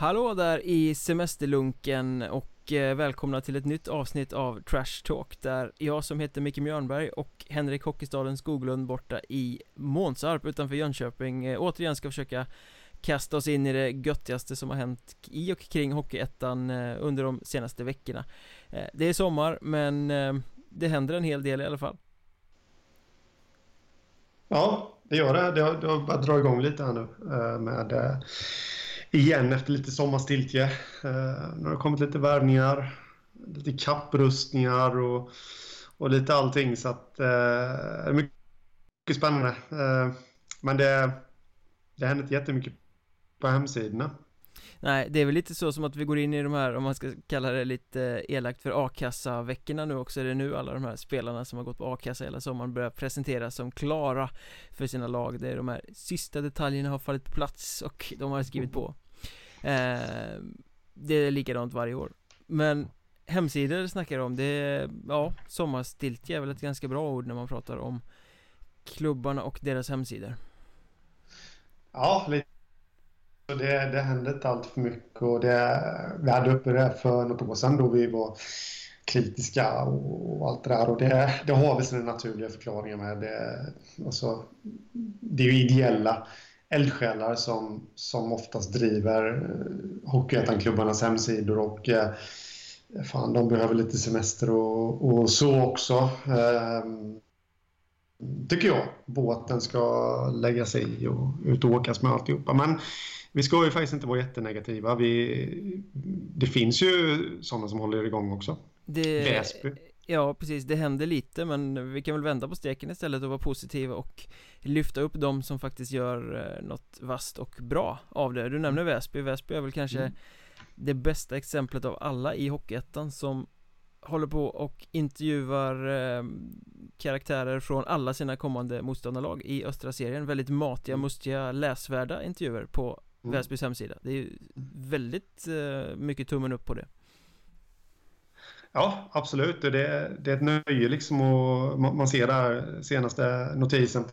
Hallå där i semesterlunken och eh, välkomna till ett nytt avsnitt av Trash Talk där jag som heter Micke Mjörnberg och Henrik Hockeystaden Skoglund borta i Månsarp utanför Jönköping eh, återigen ska försöka kasta oss in i det göttigaste som har hänt i och kring Hockeyettan eh, under de senaste veckorna. Det är sommar men det händer en hel del i alla fall. Ja, det gör det. Det har, det har börjat dra igång lite här nu med igen efter lite sommarstiltje. Eh, nu har det kommit lite värvningar, lite kapprustningar och, och lite allting. Så att, eh, mycket spännande. Eh, men det, det händer inte jättemycket på hemsidorna. Nej, det är väl lite så som att vi går in i de här, om man ska kalla det lite elakt för a-kassa-veckorna nu också Är det nu alla de här spelarna som har gått på a-kassa hela sommaren börjar presenteras som klara för sina lag Det är de här sista detaljerna har fallit på plats och de har skrivit på eh, Det är likadant varje år. Men hemsidor snackar jag om, det är, ja, sommarstiltje är väl ett ganska bra ord när man pratar om klubbarna och deras hemsidor. Ja, lite. Det, det hände inte allt för mycket och det, vi hade uppe det för något år sedan då vi var kritiska och, allt det där och det, det har väl sina naturliga förklaringar med. Det, alltså, det är ju ideella eldsjälar som, som oftast driver eh, Hockeyettan-klubbarnas hemsidor och eh, fan, de behöver lite semester och, och så också. Eh, tycker jag. Båten ska lägga sig i och ut och åkas med alltihopa. Men vi ska ju faktiskt inte vara jättenegativa. Vi, det finns ju sådana som håller igång också. Det, Väsby. Ja, precis. Det händer lite, men vi kan väl vända på steken istället och vara positiva och lyfta upp de som faktiskt gör eh, något vast och bra av det. Du nämner Väsby. Väsby är väl kanske mm. det bästa exemplet av alla i Hockeyettan som håller på och intervjuar eh, karaktärer från alla sina kommande motståndarlag i östra serien Väldigt matiga, mm. mustiga, läsvärda intervjuer på mm. Väsbys hemsida Det är ju väldigt eh, mycket tummen upp på det Ja, absolut. Det, det är ett nöje liksom och man ser där senaste notisen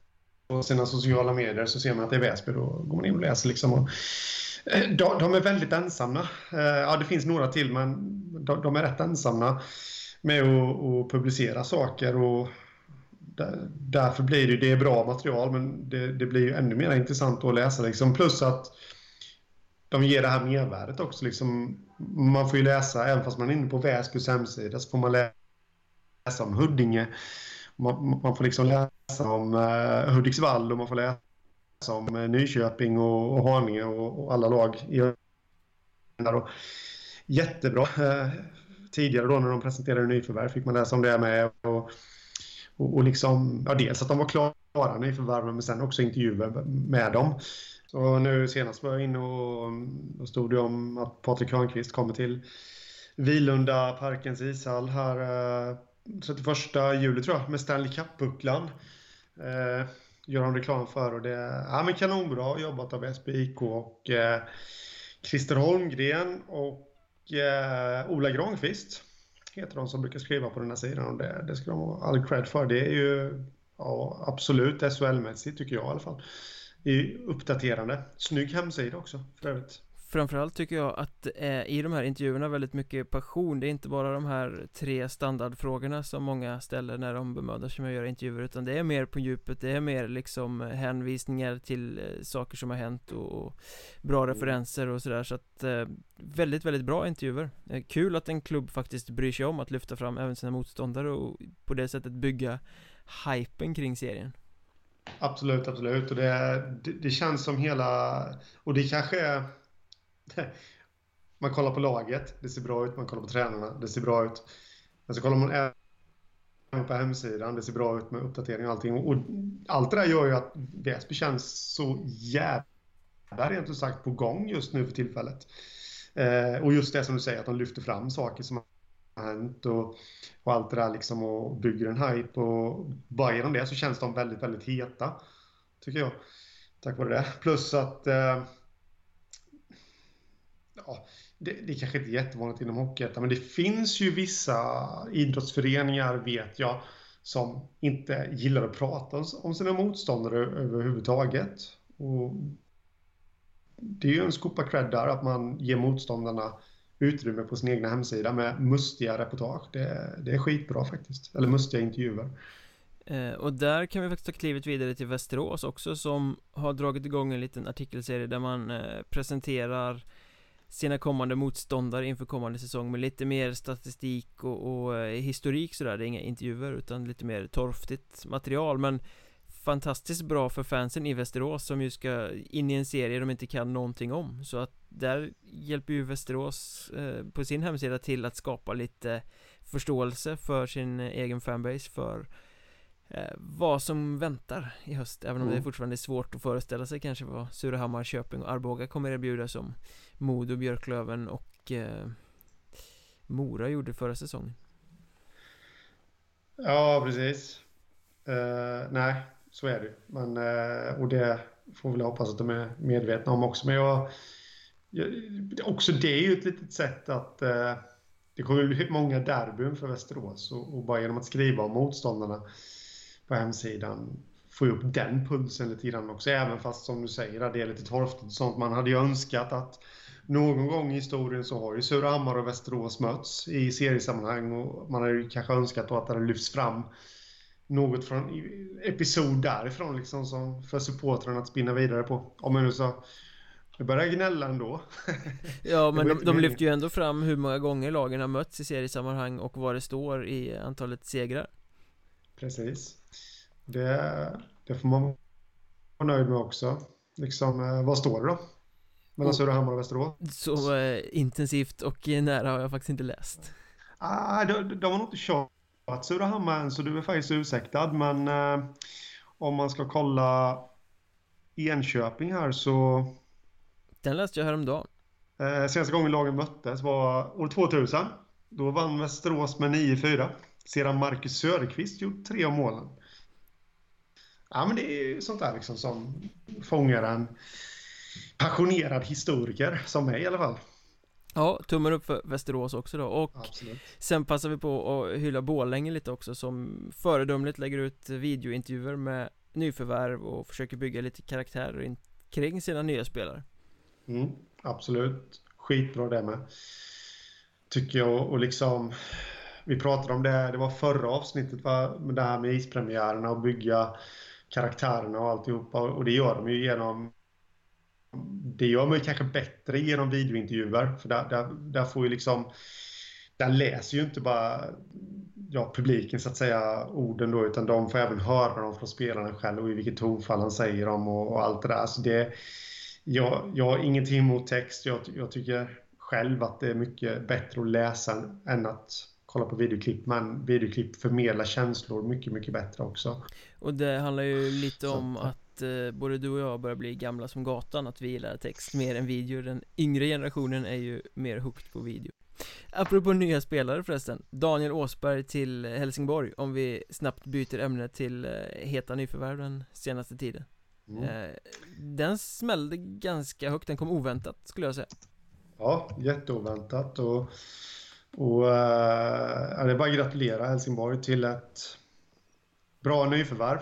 på sina sociala medier så ser man att det är Väsby. Då går man in och läser liksom. Och, eh, de, de är väldigt ensamma. Eh, ja, det finns några till men de, de är rätt ensamma med att, att publicera saker och därför blir det, det är bra material men det, det blir ju ännu mer intressant att läsa liksom. Plus att de ger det här mervärdet också. Liksom, man får ju läsa, även fast man är inne på Väsbys hemsida, så får man läsa om Huddinge. Man, man får liksom läsa om uh, Hudiksvall och man får läsa om uh, Nyköping och, och Haninge och, och, alla lag i och, Jättebra. Uh, tidigare då när de presenterade nyförvärv fick man läsa om det med. Och, och, och liksom, ja, dels att de var klara nyförvärven men sen också intervjuer med dem. Och nu senast var jag inne och då stod det om att Patrik Hörnqvist kommer till Vilunda Parkens ishall här eh, 31 juli tror jag med Stanley Cup-bucklan. Eh, gör han reklam för och det är ja, men kanonbra jobbat av SBIK och eh, Christer Holmgren och eh, Ola Granqvist heter de som brukar skriva på den här sidan och det, det ska de ha all cred för. Det är ju ja, absolut SHL-mässigt tycker jag i alla fall är uppdaterande. Snygg hemsida också för övrigt. Framförallt tycker jag att eh, i de här intervjuerna väldigt mycket passion Det är inte bara de här tre standardfrågorna som många ställer när de bemödar sig med att göra intervjuer Utan det är mer på djupet, det är mer liksom hänvisningar till eh, saker som har hänt och bra mm. referenser och sådär Så att eh, väldigt, väldigt bra intervjuer eh, Kul att en klubb faktiskt bryr sig om att lyfta fram även sina motståndare och på det sättet bygga hypen kring serien Absolut, absolut. Och det, det, det, känns som hela... Och det kanske är... Man kollar på laget, det ser bra ut. Man kollar på tränarna, det ser bra ut. Men så kollar man även på hemsidan, det ser bra ut med uppdatering och allting. Och allt det där gör ju att Väsby känns så jävla rent ut sagt på gång just nu för tillfället. Eh, och just det som du säger, att de lyfter fram saker som hänt och, och allt det där liksom och bygger en hype och bara genom det så känns de väldigt, väldigt heta. Tycker jag. Tack vare det. Plus att eh, ja, det, det kanske inte är jättevanligt inom Hockeyettan men det finns ju vissa idrottsföreningar vet jag som inte gillar att prata om sina motståndare överhuvudtaget. Och det är ju en skopa cred där att man ger motståndarna utrymme på sin egna hemsida med mustiga reportage. Det, det är skitbra faktiskt. Eller mustiga intervjuer. Eh, och där kan vi faktiskt ta klivet vidare till Västerås också som har dragit igång en liten artikelserie där man eh, presenterar sina kommande motståndare inför kommande säsong med lite mer statistik och, och eh, historik sådär Det är inga intervjuer utan lite mer torftigt material men fantastiskt bra för fansen i Västerås som ju ska in i en serie de inte kan någonting om. Så att där hjälper ju Västerås eh, på sin hemsida till att skapa lite förståelse för sin egen fanbase för eh, vad som väntar i höst. Även om mm. det fortfarande är svårt att föreställa sig kanske vad Surahammar, Köping och Arboga kommer erbjuda som Modo, Björklöven och eh, Mora gjorde förra säsongen. Ja, precis. Uh, Nej, så är det Men, eh, och det får väl hoppas att de är medvetna om också Men jag, jag Också det är ju ett litet sätt att eh, Det kommer bli många derbyn för Västerås och, och bara genom att skriva om motståndarna på hemsidan få upp den pulsen lite grann också. Även fast som du säger det är lite torftigt och sånt. Man hade ju önskat att någon gång i historien så har ju Surahammar och Västerås mötts i seriesammanhang och man hade ju kanske önskat att det hade lyfts fram något från episod därifrån liksom som för supportrarna att spinna vidare på. Om jag nu så nu börjar gnälla ändå Ja men de, de lyfter ju ändå fram hur många gånger lagen har mötts i seriesammanhang och vad det står i antalet segrar Precis Det, det får man vara nöjd med också Liksom, eh, vad står det då? Mellan Surahammar och Västerås? Så eh, intensivt och nära har jag faktiskt inte läst Ah, de, de har nog inte kört Surahammar än så du är faktiskt ursäktad men eh, om man ska kolla Enköping här så Den läste jag häromdagen. Eh, Senaste gången lagen möttes var år 2000 Då vann Västerås med 9-4 Sedan Marcus Söderqvist gjort tre av målen. Ja men det är sånt där liksom som fångar en passionerad historiker som mig i alla fall. Ja, tummen upp för Västerås också då och Absolut. sen passar vi på att hylla Borlänge lite också som föredömligt lägger ut videointervjuer med nyförvärv och försöker bygga lite karaktärer kring sina nya spelare. Mm, absolut, skitbra det med. Tycker jag och liksom Vi pratade om det, det var förra avsnittet va, med det här med ispremiärerna och bygga karaktärerna och alltihopa och det gör de ju genom det gör man ju kanske bättre genom videointervjuer. För där, där, där får ju liksom... Där läser ju inte bara ja, publiken så att säga orden då, utan de får även höra dem från spelaren själv och i vilket tonfall han säger dem och, och allt det där. Så det, jag, jag har ingenting emot text. Jag, jag tycker själv att det är mycket bättre att läsa än att kolla på videoklipp. Men videoklipp förmedlar känslor mycket, mycket bättre också. Och det handlar ju lite om att eh, både du och jag börjar bli gamla som gatan Att vi gillar text mer än video. Den yngre generationen är ju mer hooked på video. Apropå nya spelare förresten. Daniel Åsberg till Helsingborg Om vi snabbt byter ämne till eh, heta nyförvärv den senaste tiden. Mm. eh, Den smällde ganska högt, den kom oväntat skulle jag säga. Ja, jätteoväntat och, och äh, det är bara att gratulera Helsingborg till ett bra nyförvärv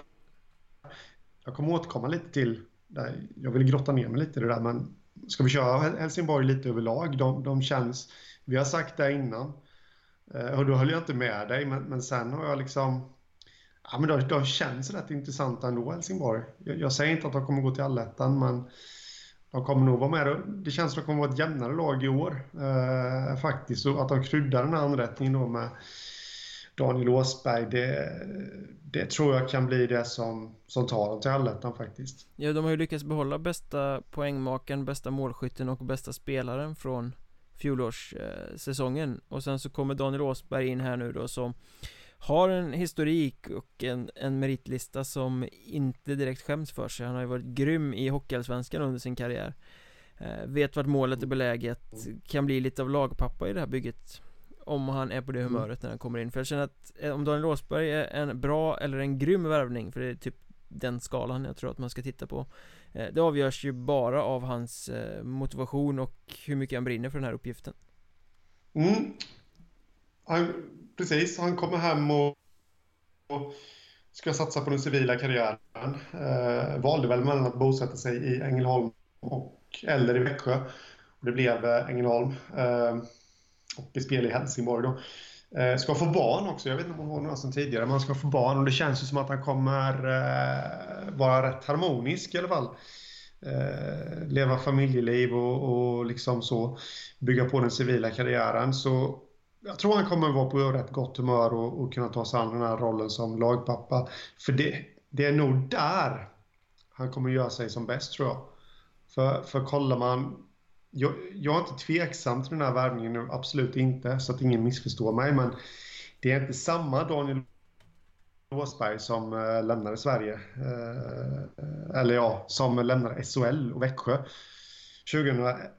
jag kommer återkomma lite till, jag vill grotta ner mig lite i det där, men ska vi köra Helsingborg lite överlag? De, de känns, vi har sagt det innan, eh, och då höll jag inte med dig, men, men sen har jag liksom, ja men de, de känns rätt intressanta ändå, Helsingborg. Jag, jag säger inte att de kommer gå till allettan, men de kommer nog vara med. Det känns som att de kommer vara ett jämnare lag i år, eh, faktiskt, och att de kryddar den här anrättningen då med Daniel Åsberg, det, det tror jag kan bli det som, som tar dem till allettan faktiskt. Ja, de har ju lyckats behålla bästa poängmakaren, bästa målskytten och bästa spelaren från fjolårssäsongen. Och sen så kommer Daniel Åsberg in här nu då som har en historik och en, en meritlista som inte direkt skäms för sig. Han har ju varit grym i Hockeyallsvenskan under sin karriär. Eh, vet vart målet är beläget, kan bli lite av lagpappa i det här bygget om han är på det mm. humöret när han kommer in För jag känner att eh, om Daniel Åsberg är en bra eller en grym värvning För det är typ den skalan jag tror att man ska titta på eh, Det avgörs ju bara av hans eh, motivation och hur mycket han brinner för den här uppgiften mm. han, Precis, han kommer hem och, och ska satsa på den civila karriären eh, Valde väl mellan att bosätta sig i Ängelholm och, eller i Växjö. Och det blev Ängelholm. Och spelar i Helsingborg då. Eh, ska få barn också. Jag vet inte om hon var några sedan tidigare, men han ska få barn och det känns ju som att han kommer eh, vara rätt harmonisk i alla fall. Eh, leva familjeliv och, och liksom så bygga på den civila karriären. Så jag tror han kommer vara på rätt gott humör och, och kunna ta sig an den här rollen som lagpappa. För det, det är nog där han kommer göra sig som bäst tror jag. För, för kollar man jag, jag är inte tveksam till den här värvningen absolut inte, så att ingen missförstår mig. Men det är inte samma Daniel Åsberg som äh, lämnade Sverige. Äh, eller ja, som lämnade SHL och Växjö. 2011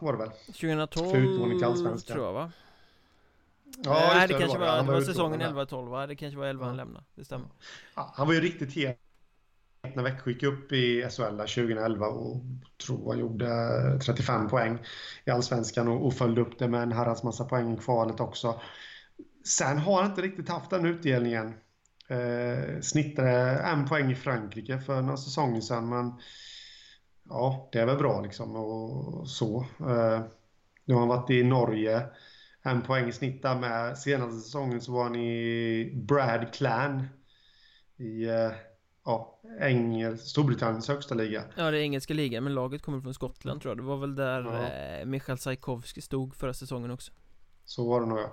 var det väl? 2012 tror jag va? Ja, Nej, det, det kanske var, var, det var säsongen 11-12 va? Det kanske var 11 ja. han lämnade, det stämmer. Ja, han var ju riktigt het när Växjö gick upp i SHL 2011 och tror han gjorde 35 poäng i Allsvenskan och, och följde upp det med en herrans massa poäng i kvalet också. Sen har han inte riktigt haft den utdelningen. Eh, snittade en poäng i Frankrike för några säsonger sedan, men ja, det är väl bra liksom och så. Eh, nu har han varit i Norge, en poäng i snitt där med. Senaste säsongen så var han i Brad Clan i eh, ja, Engel, Storbritanniens högsta liga. Ja, det är engelska ligan, men laget kommer från Skottland tror jag. Det var väl där ja. eh, Michael Sajkovski stod förra säsongen också. Så var det nog ja.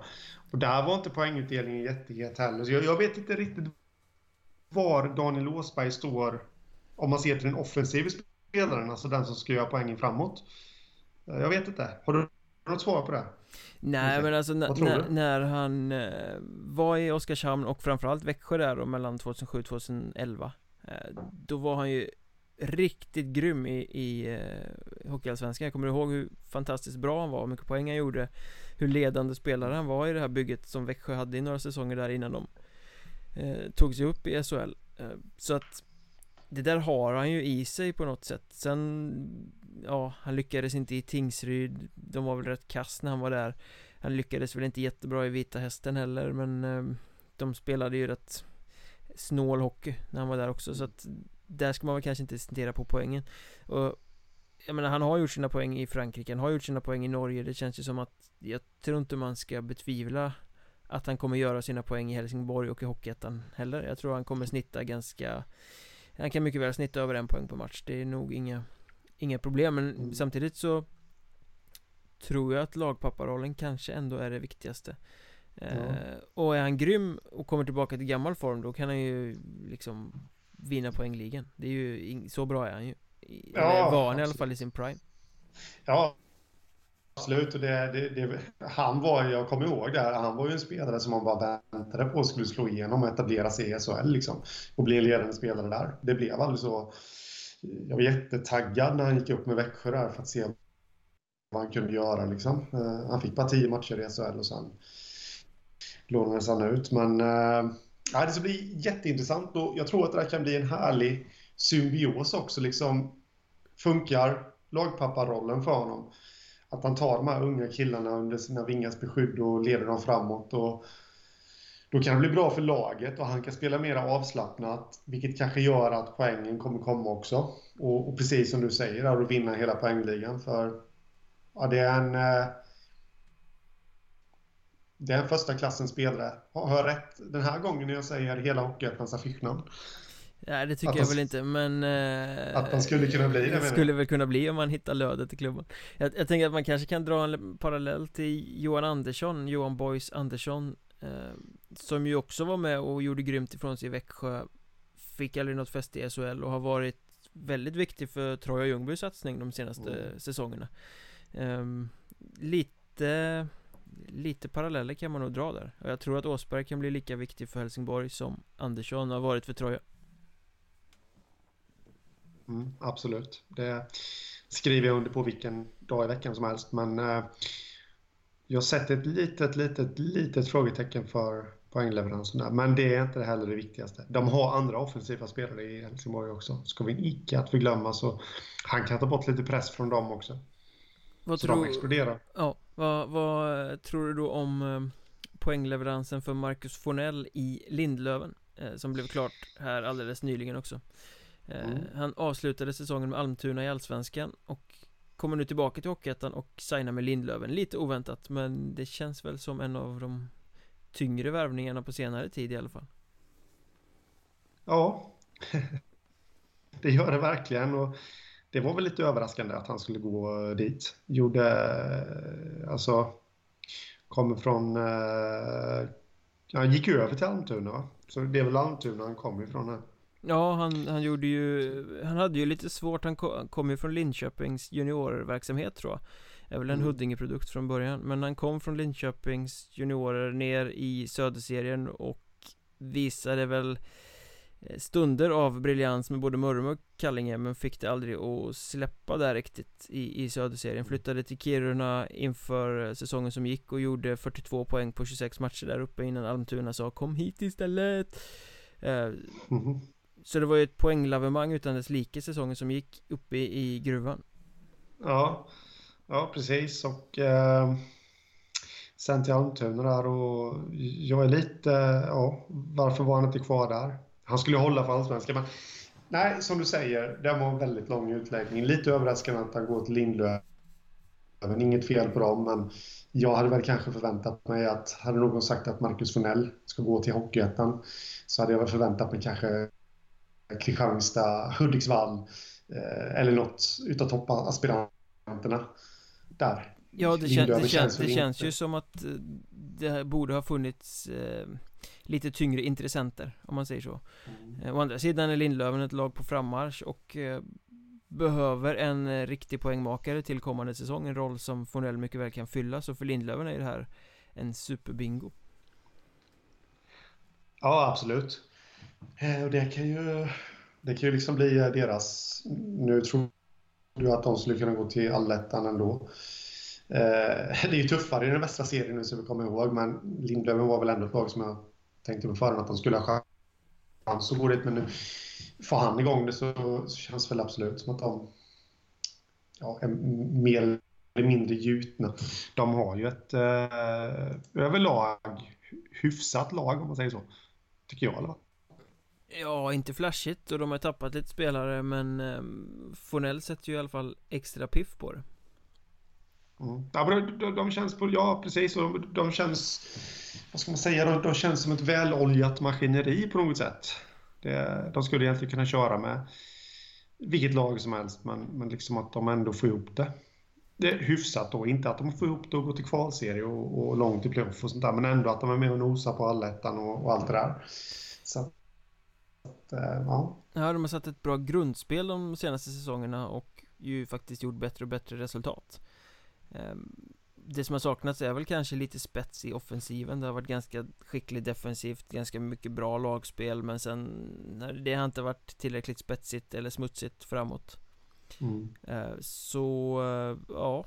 Och där var inte poängutdelningen jättehet heller. Så jag, jag, vet inte riktigt var Daniel Åsberg står om man ser till den offensiva spelaren, alltså den som ska göra poängen framåt. Jag vet inte. Har du något svar på det? Nej men alltså när, när han eh, var i Oskarshamn och framförallt Växjö där då mellan 2007 2011 eh, Då var han ju riktigt grym i, i eh, Hockeyallsvenskan. Jag kommer ihåg hur fantastiskt bra han var, hur mycket poäng han gjorde Hur ledande spelare han var i det här bygget som Växjö hade i några säsonger där innan de eh, tog sig upp i SHL eh, Så att det där har han ju i sig på något sätt. Sen Ja, han lyckades inte i Tingsryd. De var väl rätt kass när han var där. Han lyckades väl inte jättebra i Vita Hästen heller men eh, De spelade ju rätt Snål hockey när han var där också så att Där ska man väl kanske inte citera på poängen. Och Jag menar han har gjort sina poäng i Frankrike Han har gjort sina poäng i Norge. Det känns ju som att Jag tror inte man ska betvivla Att han kommer göra sina poäng i Helsingborg och i Hockeyettan heller. Jag tror han kommer snitta ganska han kan mycket väl snitta över en poäng på match. Det är nog inga Inga problem men mm. samtidigt så Tror jag att lagpapparollen kanske ändå är det viktigaste ja. eh, Och är han grym och kommer tillbaka till gammal form då kan han ju liksom Vinna poängligan Det är ju, så bra är han ju ja, var han i alla fall i sin prime Ja Absolut, och det, det, det, han var, jag kommer ihåg det, han var ju en spelare som man bara väntade på skulle slå igenom och etablera sig i SHL liksom. Och bli ledande spelare där. Det blev aldrig så. Jag var jättetaggad när han gick upp med Växjö där för att se vad han kunde göra liksom. Eh, han fick bara tio matcher i SHL och sen lånades han ut. Men äh, det ska bli jätteintressant och jag tror att det här kan bli en härlig symbios också liksom. Funkar lagpapparollen för honom? att han tar de här unga killarna under sina vingars beskydd och leder dem framåt. Och då kan det bli bra för laget och han kan spela mer avslappnat, vilket kanske gör att poängen kommer komma också. Och, och precis som du säger, att vinna hela poängligan. För ja, det är en... Eh, det är en första klassens spelare. Har jag rätt den här gången när jag säger hela Hockeyettans affischnamn? Nej det tycker jag väl inte men eh, Att han skulle kunna bli det Det skulle väl kunna bli om man hittar lödet i klubban jag, jag tänker att man kanske kan dra en parallell till Johan Andersson, Johan Boys Andersson eh, Som ju också var med och gjorde grymt ifrån sig i Växjö Fick aldrig något fäste i SHL och har varit väldigt viktig för Troja Ljungbys satsning de senaste mm. säsongerna eh, Lite Lite paralleller kan man nog dra där och jag tror att Åsberg kan bli lika viktig för Helsingborg som Andersson har varit för Troja Mm, absolut. Det skriver jag under på vilken dag i veckan som helst. Men eh, jag sätter ett litet, litet, litet frågetecken för poängleveransen där. Men det är inte heller det viktigaste. De har andra offensiva spelare i Helsingborg också. Ska vi icke att förglömma så han kan ta bort lite press från dem också. Vad så tror... de exploderar. Ja, vad, vad tror du då om eh, poängleveransen för Marcus Fornell i Lindlöven? Eh, som blev klart här alldeles nyligen också. mm. Han avslutade säsongen med Almtuna i Allsvenskan och kommer nu tillbaka till Hockeyettan och signar med Lindlöven Lite oväntat men det känns väl som en av de tyngre värvningarna på senare tid i alla fall Ja Det gör det verkligen och det var väl lite överraskande att han skulle gå dit. Gjorde, alltså, kommer från, eh, han gick över till Almtuna? Så det är väl Almtuna han kommer ifrån här. Ja, han, han gjorde ju, han hade ju lite svårt, han kom, ju från Linköpings juniorverksamhet tror jag är väl en mm. Huddinge-produkt från början. Men han kom från Linköpings juniorer ner i Söderserien och visade väl Eh, stunder av briljans med både Mörrum och Kallinge men fick det aldrig att släppa där riktigt i, i Söderserien. Flyttade till Kiruna inför säsongen som gick och gjorde 42 poäng på 26 matcher där uppe innan Almtuna sa kom hit istället! Eh, mm. Så det var ju ett poänglavemang utan dess like säsongen som gick uppe i, i gruvan. Ja, ja precis och eh, sen till Almtuna där och jag är lite, ja varför var han inte kvar där? Han skulle hålla för allsvenskan. Men nej, som du säger, det var en väldigt lång utläggning. Lite överraskande att han går till Lindlöven. Inget fel på dem, men jag hade väl kanske förväntat mig att, hade någon sagt att Marcus Fornell ska gå till Hockeyettan, så hade jag väl förväntat mig kanske Kristianstad, Hudiksvall eh, eller något utav toppaspiranterna där. Ja, det, kän, det, känns, det känns ju som att eh, det borde ha funnits eh, lite tyngre intressenter om man säger så. Mm. Eh, å andra sidan är Lindlöven ett lag på frammarsch och eh, behöver en eh, riktig poängmakare till kommande säsong. En roll som Fornell mycket väl kan fylla. Så för Lindlöven är det här en superbingo. Ja, absolut. Och det kan ju Det kan ju liksom bli deras Nu tror du att de skulle kunna gå till allettan ändå eh, det är ju tuffare i den västra serien nu som vi kommer ihåg, men Lindlöven var väl ändå ett lag som jag tänkte på förhand att de skulle ha chans att gå dit, men nu får han igång det så, så känns det väl absolut som att de ja, är mer eller mindre gjutna. De har ju ett eh, överlag hyfsat lag om man säger så. Tycker jag i alla fall. Ja, inte flashigt och de har tappat lite spelare men eh, Fornell sätter ju i alla fall extra piff på det. Mm. Ja, men de, de, känns på, ja precis, och de, de känns, vad ska man säga, de, de känns som ett väloljat maskineri på något sätt. Det, de skulle egentligen kunna köra med vilket lag som helst, men, men liksom att de ändå får ihop det. Det är hyfsat då, inte att de får ihop det och går till kvalserie och, och långt i playoff och sånt där, men ändå att de är med och nosar på allettan och, och allt det där. Så att, äh, ja. Ja, de har satt ett bra grundspel de senaste säsongerna och ju faktiskt gjort bättre och bättre resultat. Ehm, det som har saknats är väl kanske lite spets i offensiven Det har varit ganska skickligt defensivt Ganska mycket bra lagspel Men sen Det har inte varit tillräckligt spetsigt eller smutsigt framåt mm. Ehm, så ja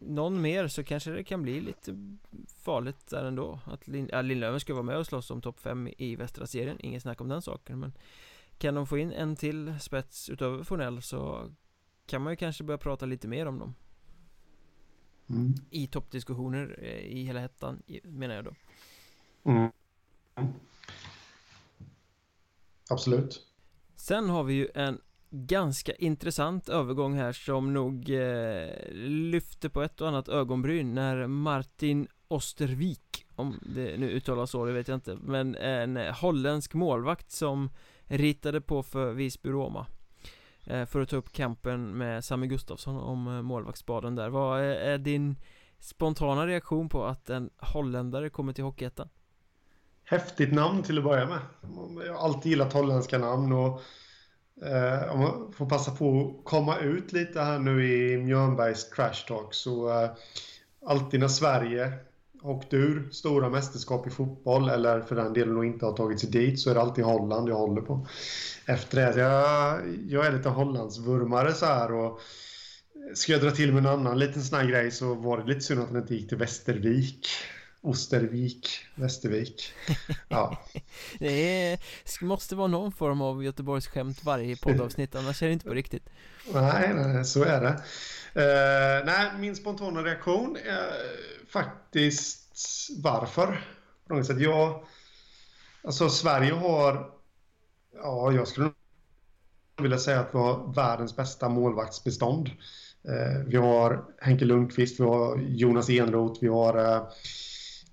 Någon mer så kanske det kan bli lite farligt där ändå. Att Lin ja, Lindlöven ska vara med och slåss om topp 5 i västra serien. Inget snack om den saken men Kan de få in en till spets utöver Fornell så Kan man ju kanske börja prata lite mer om dem. Mm. I toppdiskussioner eh, i hela hettan menar jag då. Mm. Absolut. Sen har vi ju en ganska intressant övergång här som nog eh, lyfte på ett och annat ögonbryn när Martin Ostervik Om det nu uttalas så, det vet jag inte Men en holländsk målvakt som ritade på för Visby Roma Eh, för att ta upp kampen med Sami Gustafsson om eh, målvaktsbaden där Vad eh, är din spontana reaktion på att en holländare kommer till Hockeyettan? Häftigt namn till att börja med Jag har alltid gillat holländska namn och eh, om man får passa på att komma ut lite här nu i Mjörnbergs trash talk så eh, alltid när Sverige åkt ur stora mästerskap i fotboll eller för den delen inte har tagit sig dit så är det alltid Holland jag håller på. Efter det, jag, jag är lite Hollandsvurmare så här och ska jag dra till med en annan liten sån här grej så var det lite synd att han inte gick till Västervik. Ostervik, Västervik. Ja. det är, måste vara någon form av Göteborgs skämt varje poddavsnitt, annars är det inte på riktigt. Nej, nej så är det. Uh, nej, min spontana reaktion är faktiskt varför. På något sätt. Jag, alltså Sverige har, ja, jag skulle vilja säga att vi har världens bästa målvaktsbestånd. Eh, vi har Henke Lundqvist, vi har Jonas Enroth, vi har eh,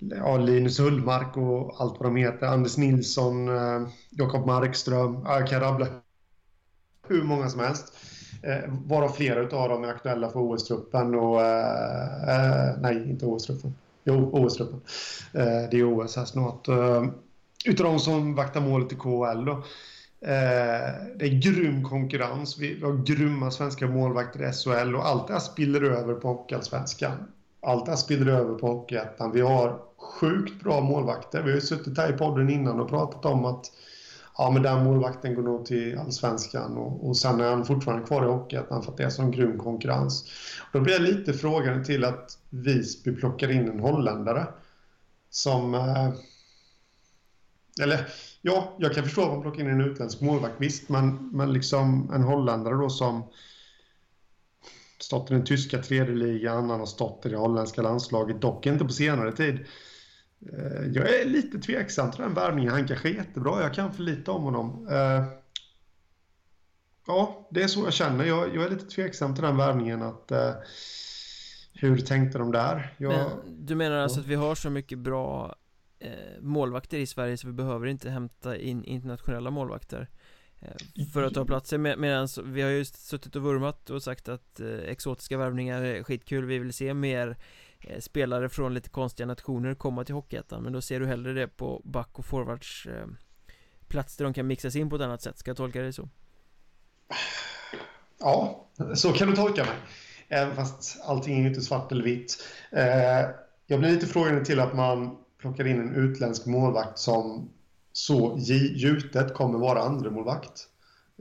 ja, Linus Hullmark och allt vad de heter. Anders Nilsson, eh, Jakob Markström. Jag kan rabbla hur många som helst. Eh, varav flera av dem är aktuella för OS-truppen och... Eh, eh, nej, inte OS-truppen. Jo, OS-truppen. Det är OS här snart. Utav de som vaktar målet i KHL då. Eh, det är grym konkurrens. Vi har grymma svenska målvakter i SHL och allt det här spiller över på Hockeyallsvenskan. Allt det här spiller över på Hockeyettan. Vi har sjukt bra målvakter. Vi har ju suttit här i podden innan och pratat om att ja, men den målvakten går nog till allsvenskan och, och sen är han fortfarande kvar i Hockeyettan för att det är sån grym konkurrens. Då blir jag lite frågande till att Visby plockar in en holländare som... Eh, eller ja, jag kan förstå att man plockar in en utländsk målvakt, visst, men, men liksom en holländare då som stått i den tyska tredje ligan, han har stått i det holländska landslaget, dock inte på senare tid. Eh, jag är lite tveksam till den värvningen. Han kanske är jättebra, jag kan för lite om honom. Eh, ja, det är så jag känner. Jag, jag är lite tveksam till den värvningen. Att, eh, hur tänkte de där? Jag, Men, du menar alltså ja. att vi har så mycket bra målvakter i Sverige så vi behöver inte hämta in internationella målvakter för att ta platser med, medan vi har ju suttit och vurmat och sagt att eh, exotiska värvningar är skitkul. Vi vill se mer eh, spelare från lite konstiga nationer komma till Hockeyettan. Men då ser du hellre det på back och forwards eh, plats där de kan mixas in på ett annat sätt. Ska jag tolka det så? Ja, så kan du tolka mig. Även fast allting är inte svart eller vitt. Eh, Jag blir lite frågande till att man plockar in en utländsk målvakt som så gjutet kommer vara andra målvakt.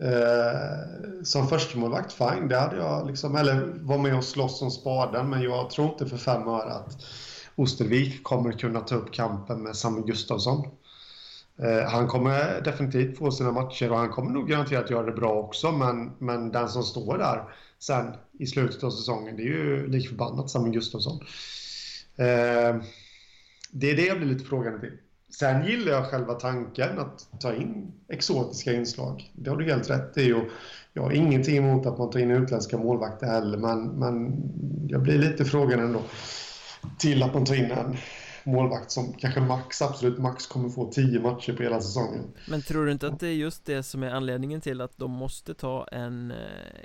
Eh, som första målvakt, fine, det hade jag liksom, eller var med och slåss om spaden, men jag tror inte för fem öre att Ostervik kommer kunna ta upp kampen med Samuel Gustafsson. Eh, han kommer definitivt få sina matcher och han kommer nog garanterat göra det bra också, men, men den som står där sen i slutet av säsongen, det är ju likförbannat Samuel Gustafsson. Eh, det är det jag blir lite frågande till. Sen gillar jag själva tanken att ta in exotiska inslag. Det har du helt rätt i. Och jag har ingenting emot att man tar in utländska målvakter heller, men, men jag blir lite frågande ändå till att man tar in en målvakt som kanske max, absolut max kommer få tio matcher på hela säsongen. Men tror du inte att det är just det som är anledningen till att de måste ta en eh,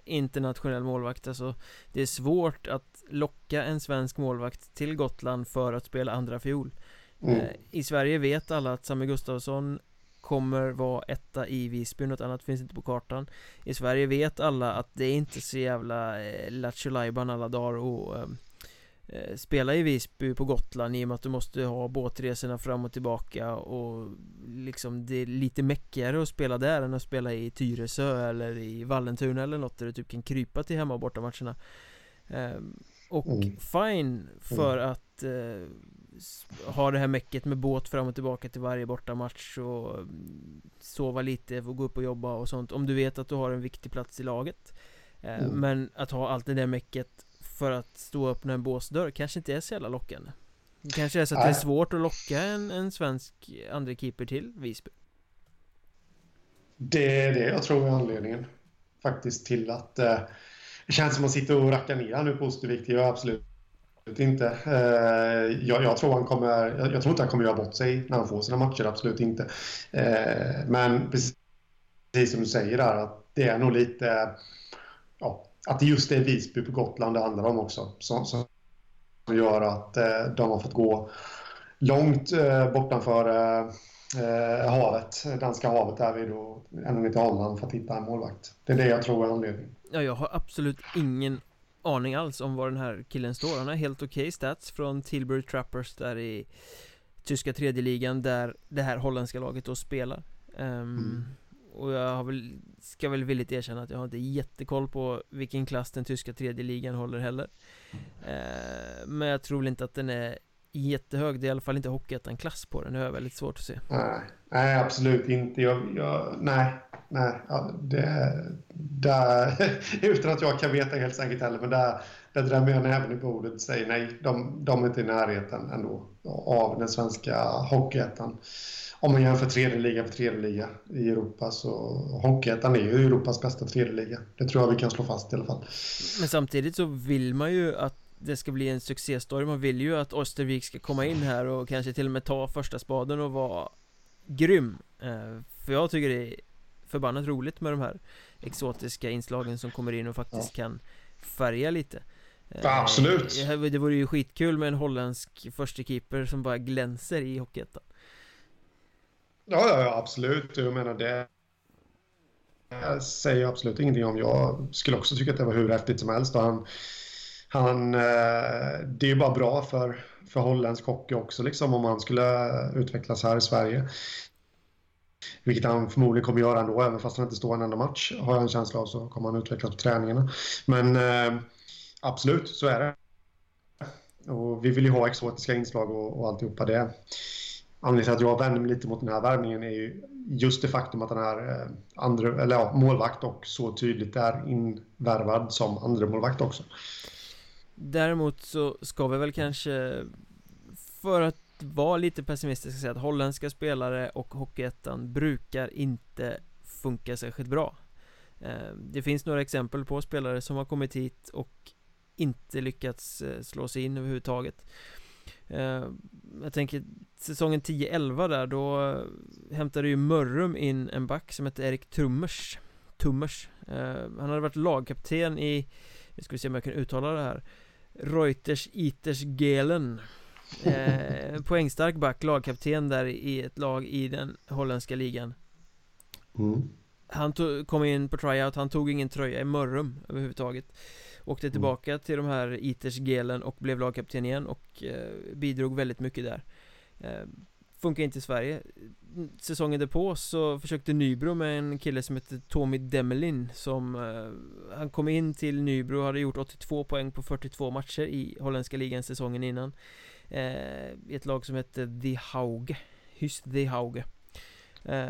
internationell målvakt? Alltså, det är svårt att locka en svensk målvakt till Gotland för att spela andra fiol. Mm. Eh, I Sverige vet alla att Samuel Gustafsson kommer vara etta i Visby, något annat finns inte på kartan I Sverige vet alla att det är inte så jävla eh, Lattjo alla dagar och eh, Eh, spela i Visby på Gotland i och med att du måste ha båtresorna fram och tillbaka och liksom det är lite mäckigare att spela där än att spela i Tyresö eller i Vallentuna eller något där du typ kan krypa till hemma och bortamatcherna ehm, och mm. fine för mm. att eh, ha det här mäcket med båt fram och tillbaka till varje bortamatch och mm, sova lite och gå upp och jobba och sånt. Om du vet att du har en viktig plats i laget. Eh, mm. Men att ha allt det där mäcket för att stå och öppna en båsdörr kanske inte är så jävla lockande. Det kanske är så att det är svårt att locka en, en svensk andra keeper till Visby. Det är det jag tror är anledningen Faktiskt till att eh, Det känns som att man sitter och rackar ner nu på Ostervik. Det gör jag absolut inte eh, jag, jag, tror han kommer jag, jag, tror inte han kommer göra bort sig när han får sina matcher, absolut inte eh, Men precis som du säger där att det är nog lite ja, att det just är Visby på Gotland det handlar om också. Som, som gör att eh, de har fått gå långt bortanför havet, danska havet där vid då, ända ner till Holland för att hitta en målvakt. Det är det jag tror är anledningen. Ja, jag har absolut ingen aning alls om var den här killen står. Han har helt okej okay stats från Tilbury Trappers där i tyska tredje ligan där det här holländska laget då spelar. Um, mm. Och jag har väl, ska väl villigt erkänna att jag har inte jättekoll på vilken klass den tyska tredje ligan håller heller eh, Men jag tror väl inte att den är jättehög Det är i alla fall inte Hockeyettan-klass på den. Det har jag väldigt svårt att se. Nej, nej absolut inte. Jag, jag, Nej, nej det, det, Utan att jag kan veta helt säkert heller Men där, där drämmer jag näven i bordet och säger nej de, de är inte i närheten ändå Av den svenska Hockeyettan. Om man jämför tredje liga för tredje liga i Europa så Hockeyettan är ju Europas bästa tredje liga. Det tror jag vi kan slå fast i alla fall. Men samtidigt så vill man ju att det ska bli en succéstory Man vill ju att Östervik ska komma in här och kanske till och med ta första spaden och vara grym eh, För jag tycker det är förbannat roligt med de här exotiska inslagen som kommer in och faktiskt kan färga lite ja, Absolut Det vore ju skitkul med en holländsk första keeper som bara glänser i Hockeyettan Ja, ja, ja, absolut. Jag menar det jag säger absolut ingenting om. Jag skulle också tycka att det var hur häftigt som helst. Och han, han, eh, det är bara bra för, för holländsk hockey också, liksom, om han skulle utvecklas här i Sverige. Vilket han förmodligen kommer göra ändå, även fast han inte står en enda match, har jag en känsla av, så kommer han utvecklas på träningarna. Men eh, absolut, så är det. Och vi vill ju ha exotiska inslag och, och alltihopa det. Anledningen till att jag vänder mig lite mot den här värvningen är ju just det faktum att den här eh, andra, eller ja, målvakt och så tydligt är invärvad som andra målvakt också. Däremot så ska vi väl kanske för att vara lite pessimistisk säga att holländska spelare och Hockeyettan brukar inte funka särskilt bra. Ehm, det finns några exempel på spelare som har kommit hit och inte lyckats eh, slå sig in överhuvudtaget. Ehm, jag tänker säsongen 10-11 där då eh, hämtade ju Mörrum in en back som hette Erik Trummers Tummers ehm, Han hade varit lagkapten i, nu ska vi se om jag kan uttala det här Reuters Iters Gelen eh, Poängstark back, lagkapten där i ett lag i den holländska ligan mm. Han tog, kom in på tryout, han tog ingen tröja i Mörrum överhuvudtaget Åkte mm. tillbaka mm. till de här Iters Gelen och blev lagkapten igen och eh, bidrog väldigt mycket där eh, Funkar inte i Sverige. Säsongen därpå så försökte Nybro med en kille som heter Tommy Demelin Som eh, Han kom in till Nybro och hade gjort 82 poäng på 42 matcher i holländska ligan säsongen innan eh, I ett lag som hette The Hauge. Hyst The Hauge. Eh,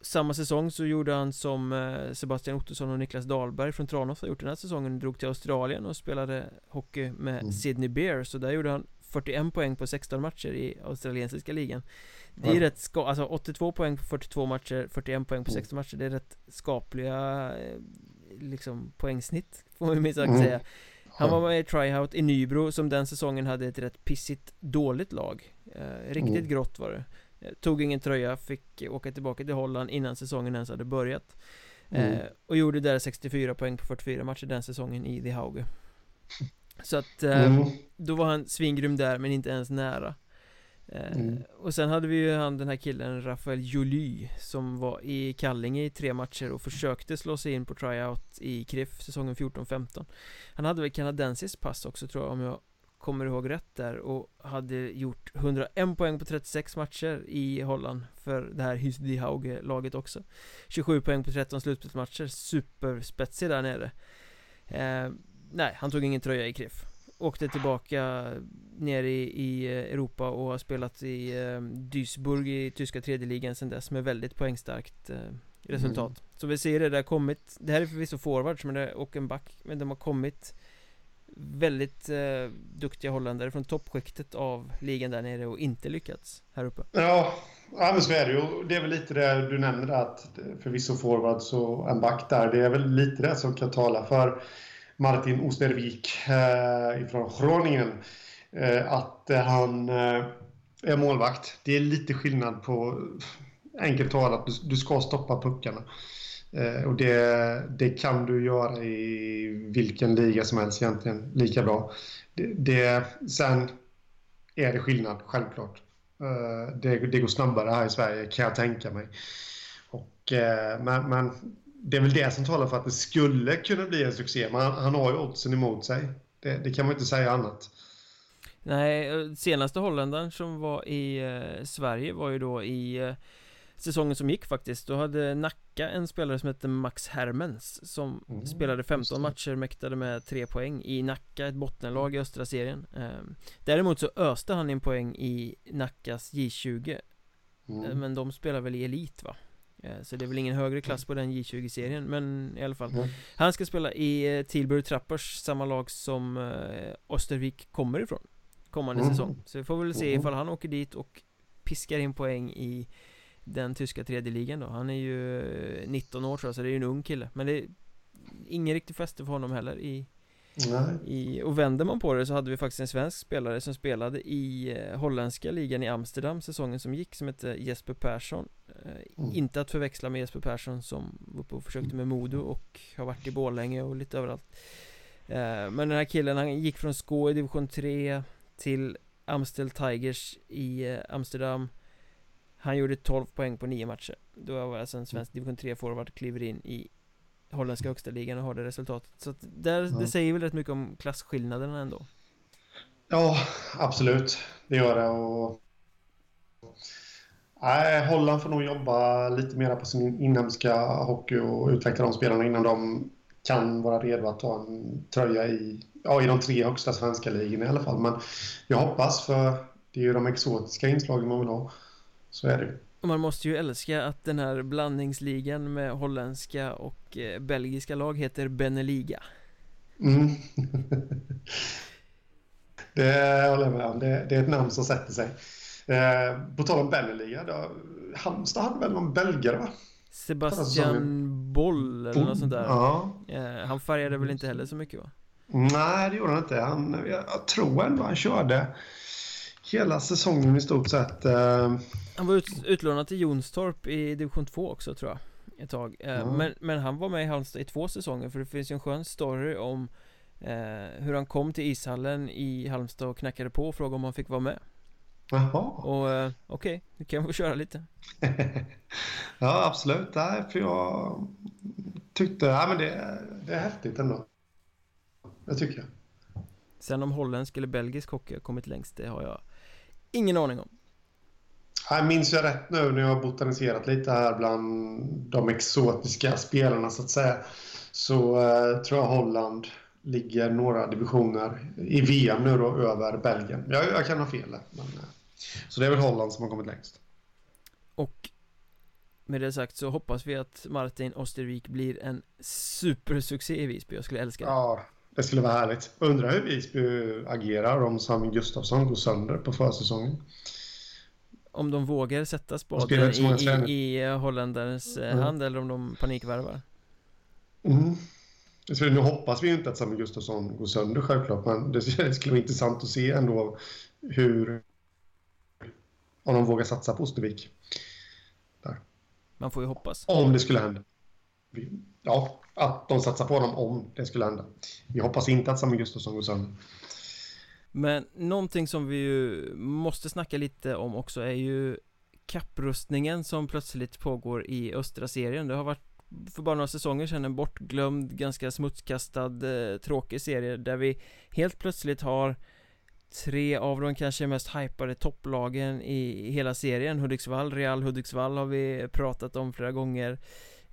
samma säsong så gjorde han som eh, Sebastian Ottosson och Niklas Dahlberg från Tranås har gjort den här säsongen. Drog till Australien och spelade hockey med mm. Sydney Bears. Så där gjorde han 41 poäng på 16 matcher i australiensiska ligan Det är ja. rätt ska alltså 82 poäng på 42 matcher, 41 poäng på 16 matcher Det är rätt skapliga eh, liksom poängsnitt får man minst sagt mm. säga Han var med i tryout i Nybro som den säsongen hade ett rätt pissigt dåligt lag eh, Riktigt mm. grått var det eh, Tog ingen tröja, fick åka tillbaka till Holland innan säsongen ens hade börjat mm. eh, Och gjorde där 64 poäng på 44 matcher den säsongen i The Hauge Så att eh, mm. Då var han svingrym där men inte ens nära eh, mm. Och sen hade vi ju han den här killen Rafael Joly Som var i Kallinge i tre matcher och försökte slå sig in på tryout i KRIF säsongen 14-15 Han hade väl kanadensiskt pass också tror jag om jag kommer ihåg rätt där och hade gjort 101 poäng på 36 matcher i Holland för det här Hysdy Hauge-laget också 27 poäng på 13 slutspelsmatcher, superspetsig där nere eh, Nej, han tog ingen tröja i KRIF Åkte tillbaka ner i, i Europa och har spelat i eh, Duisburg i tyska tredje ligan sen dess med väldigt poängstarkt eh, resultat. Mm. Så vi ser det, det har kommit. Det här är förvisso forwards men det, och en back. Men de har kommit Väldigt eh, duktiga holländare från toppskiktet av ligan där nere och inte lyckats här uppe. Ja, ja men så är det ju. Det är väl lite det du nämner att förvisso forwards och en back där. Det är väl lite det som kan tala för Martin Ostervik eh, från Groningen. Eh, att eh, han eh, är målvakt. Det är lite skillnad på, enkelt talat, du, du ska stoppa puckarna. Eh, och det, det kan du göra i vilken liga som helst egentligen, lika bra. Det, det, sen är det skillnad, självklart. Eh, det, det går snabbare här i Sverige, kan jag tänka mig. Och, eh, men, men det är väl det som talar för att det skulle kunna bli en succé. Men han, han har ju oddsen emot sig. Det, det, kan man inte säga annat. Nej, senaste holländaren som var i eh, Sverige var ju då i eh, säsongen som gick faktiskt Då hade Nacka en spelare som hette Max Hermens Som mm, spelade 15 matcher, mäktade med 3 poäng i Nacka, ett bottenlag i östra serien ehm, Däremot så öste han in poäng i Nackas J20 mm. Eh, men de spelar väl i elit va? Eh, så det är väl ingen högre klass på den J20-serien Men i alla fall mm. Han ska spela i eh, Tilbury Trappers Samma lag som Östervik kommer ifrån Kommande mm. säsong Så vi får väl se mm. ifall han åker dit och Piskar in poäng i Den tyska tredje ligan då Han är ju 19 år tror jag så det är ju en ung kille Men det är Ingen riktig fäste för honom heller i i, och vänder man på det så hade vi faktiskt en svensk spelare som spelade i eh, holländska ligan i Amsterdam säsongen som gick som hette Jesper Persson. Eh, mm. Inte att förväxla med Jesper Persson som var uppe och försökte med Modo och har varit i Borlänge och lite överallt. Eh, Men den här killen han gick från Skå i division 3 till Amstel Tigers i Amsterdam. Han gjorde 12 poäng på 9 matcher. Då var alltså en svensk division 3 forward kliver in i holländska högsta ligan och har det resultatet Så att där, ja. det säger väl rätt mycket om klasskillnaderna ändå Ja, absolut Det gör det och Nej, Holland får nog jobba lite mer på sin inhemska hockey och utveckla de spelarna innan de kan vara redo att ta en tröja i, ja, i de tre högsta svenska ligorna i alla fall. Men jag hoppas, för det är ju de exotiska inslagen man vill ha. Så är det och man måste ju älska att den här blandningsligan med holländska och eh, belgiska lag heter Beneliga mm. Det håller jag med om, det, det, är ett namn som sätter sig eh, På tal om Beneliga, då, Halmstad hade väl någon belgare va? Sebastian Boll eller något sånt där ja. eh, Han färgade väl inte heller så mycket va? Nej det gjorde han inte, han, jag, jag tror ändå han körde hela säsongen i stort sett eh, han var ut, utlånad till Jonstorp i division 2 också tror jag Ett tag. Mm. men, men han var med i Halmstad i två säsonger för det finns ju en skön story om eh, Hur han kom till ishallen i Halmstad och knackade på och frågade om han fick vara med. Jaha. Och eh, okej, okay, nu kan vi köra lite. Ja absolut, nej för jag tyckte, ja men det, det är häftigt ändå. Det tycker jag. Sen om holländsk eller belgisk hockey har kommit längst, det har jag ingen aning om jag minns jag rätt nu när jag har botaniserat lite här bland de exotiska spelarna så att säga. Så eh, tror jag Holland ligger några divisioner i VM nu då över Belgien. Jag, jag kan ha fel. Men, eh, så det är väl Holland som har kommit längst. Och med det sagt så hoppas vi att Martin Ostervik blir en supersuccé i Visby. Jag skulle älska det. Ja, det skulle vara härligt. Undrar hur Visby agerar om Sami Gustafsson går sönder på försäsongen. Om de vågar sätta spaden i, i, i eh, holländarens eh, mm. hand eller om de panikvärvar mm. Så nu hoppas vi ju inte att Samuel Gustafsson går sönder självklart men det skulle vara intressant att se ändå hur om de vågar satsa på Ostervik. Där. Man får ju hoppas. Om det skulle hända. Ja, att de satsar på honom om det skulle hända. Vi hoppas inte att Samuel Gustafsson går sönder. Men någonting som vi ju måste snacka lite om också är ju kapprustningen som plötsligt pågår i östra serien. Det har varit för bara några säsonger sedan en bortglömd, ganska smutskastad, eh, tråkig serie där vi helt plötsligt har tre av de kanske mest hypade topplagen i hela serien. Hudiksvall, Real Hudiksvall har vi pratat om flera gånger.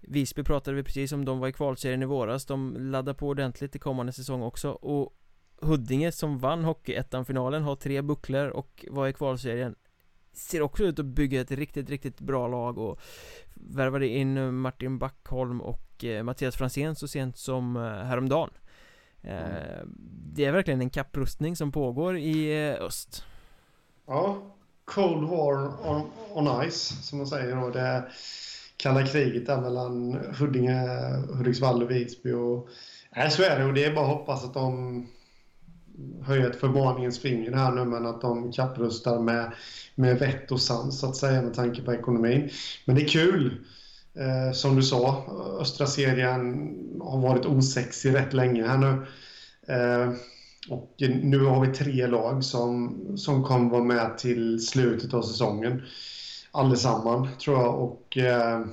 Visby pratade vi precis om, de var i kvalserien i våras, de laddar på ordentligt i kommande säsong också. Och Huddinge som vann Hockeyettan-finalen har tre bucklor och var i kvalserien. Ser också ut att bygga ett riktigt, riktigt bra lag och Värvade in Martin Backholm och eh, Mattias Fransén så sent som eh, häromdagen. Eh, Det är verkligen en kapprustning som pågår i öst. Ja Cold War on, on Ice som man säger då det kalla kriget där mellan Huddinge, Hudiksvall och Visby och Nej, så är det och det är bara att hoppas att de höja ett förvarningens finger här nu men att de kapprustar med, med vett och sans så att säga med tanke på ekonomin. Men det är kul. Eh, som du sa, östra serien har varit osexig rätt länge här nu. Eh, och nu har vi tre lag som, som kommer vara med till slutet av säsongen. Allesammans tror jag. Och, eh,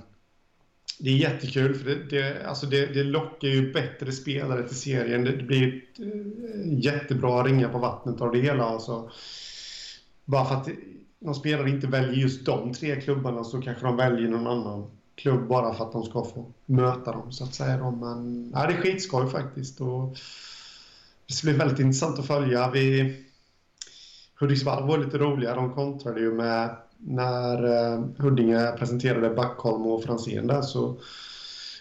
det är jättekul för det, det, alltså det, det lockar ju bättre spelare till serien. Det, det blir ett, eh, jättebra ringa på vattnet av det hela. Alltså. Bara för att någon spelare inte väljer just de tre klubbarna så kanske de väljer någon annan klubb bara för att de ska få möta dem så att säga. Men ja, det är skitskoj faktiskt. Och det ska bli väldigt intressant att följa. Vi, Hudiksvall var lite roliga. De kontrade ju med när eh, Huddinge presenterade Backholm och Franzén där så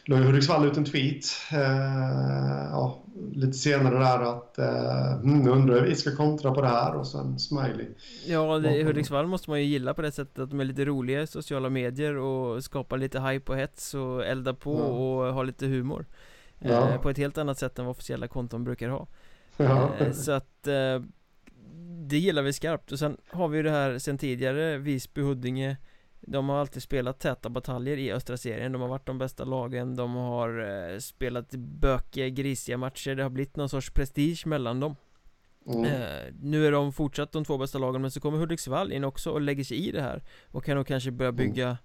la Hudiksvall ut en tweet eh, ja, lite senare där att eh, mm, undrar hur vi ska kontra på det här och sen smiley. Ja, det, Hudiksvall måste man ju gilla på det sättet att de är lite roliga i sociala medier och skapar lite hype och hets och eldar på ja. och har lite humor. Ja. Eh, på ett helt annat sätt än vad officiella konton brukar ha. Ja. Eh, så att eh, det gillar vi skarpt. Och sen har vi ju det här sen tidigare Visby-Huddinge De har alltid spelat täta bataljer i östra serien. De har varit de bästa lagen. De har eh, spelat bökiga, grisiga matcher. Det har blivit någon sorts prestige mellan dem. Mm. eh, Nu är de fortsatt de två bästa lagen Men så kommer Hudiksvall in också och lägger sig i det här. Och kan nog kanske börja bygga mm.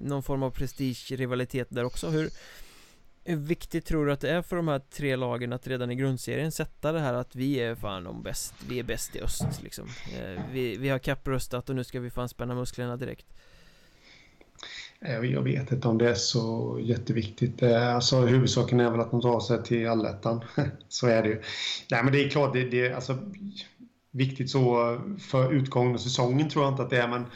Någon form av prestige-rivalitet där också. Hur hur viktigt tror du att det är för de här tre lagen att redan i grundserien sätta det här att vi är fan de bäst, vi är bäst i öst liksom eh, Vi, vi har kappröstat och nu ska vi fan spänna musklerna direkt eh, jag vet inte om det är så jätteviktigt. Eh, alltså, huvudsaken är väl att de tar sig till allettan. så är det ju. Nej, men det är klart, det, det är alltså, viktigt så för utgången av säsongen tror jag inte att det är. Men,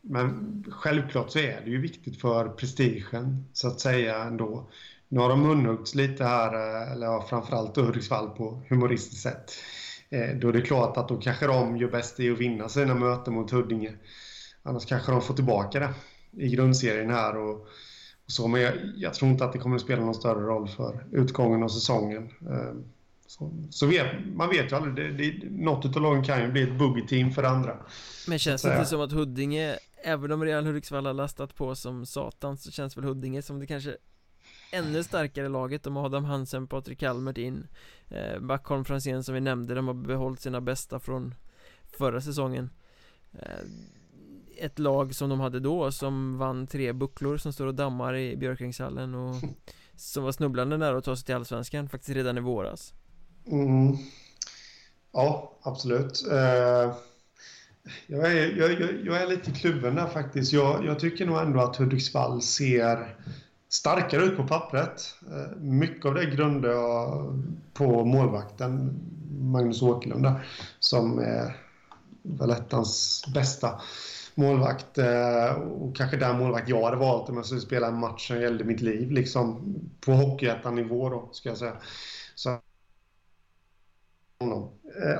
men självklart så är det ju viktigt för prestigen, så att säga ändå. Nu har de munhuggits lite här, eh, eller ja, framförallt Hudiksvall på humoristiskt sätt. Eh, då är det klart att då kanske de gör bäst i att vinna sina möten mot Huddinge. Annars kanske de får tillbaka det i grundserien här. Och, och så. Men jag, jag, tror inte att det kommer att spela någon större roll för utgången av säsongen. Eh, så, så vet, man vet ju aldrig. Det, det, något av lagen kan ju bli ett buggy-team för andra. Men känns det inte som att Huddinge, även om Real Hudiksvall har lastat på som satan, så känns väl Huddinge som det kanske ännu starkare laget. De har Adam Hansen, Patrik Kalmert in eh, Backholm Franzén som vi nämnde. De har behållit sina bästa från förra säsongen. Eh, Ett lag som de hade då som vann tre bucklor som står och dammar i Björkängshallen och Som var snubblande nära att ta sig till Allsvenskan faktiskt redan i våras. Mm. Ja, absolut. Uh... Jag är, jag, jag, är lite kluven där faktiskt. Jag, jag tycker nog ändå att Hudiksvall ser starkare ut på pappret. Eh, mycket av det grundar jag på målvakten Magnus Åkerlund där, som är Valettans bästa målvakt eh, och kanske den målvakt jag hade valt om jag skulle spela en match som gällde mitt liv liksom på Hockeyettan-nivå då, ska jag säga. Så eh,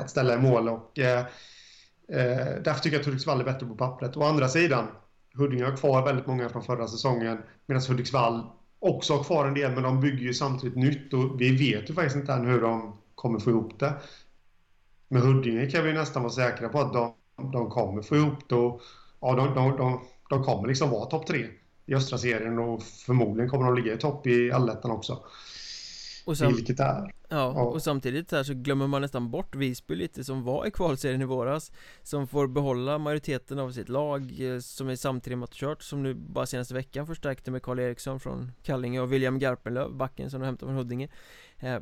att ställa i mål och därför tycker jag att Hudiksvall är bättre på pappret. Å andra sidan Huddinge har kvar väldigt många från förra säsongen medan Hudiksvall också har kvar en del men de bygger ju samtidigt nytt och vi vet ju faktiskt inte än hur de kommer få ihop det. Med Huddinge kan vi nästan vara säkra på att de, de kommer få ihop det och ja, de, de, de, de kommer liksom vara topp tre i östra serien och förmodligen kommer de ligga i topp i allettan också. Och sam- Vilket är ja, ja, och samtidigt här så glömmer man nästan bort Visby lite som var i kvalserien i våras Som får behålla majoriteten av sitt lag eh, Som är samtrimmat och kört Som nu bara senaste veckan förstärkte med Karl Eriksson från Kallinge och William Garpenlöv Backen som de hämtade från Huddinge eh,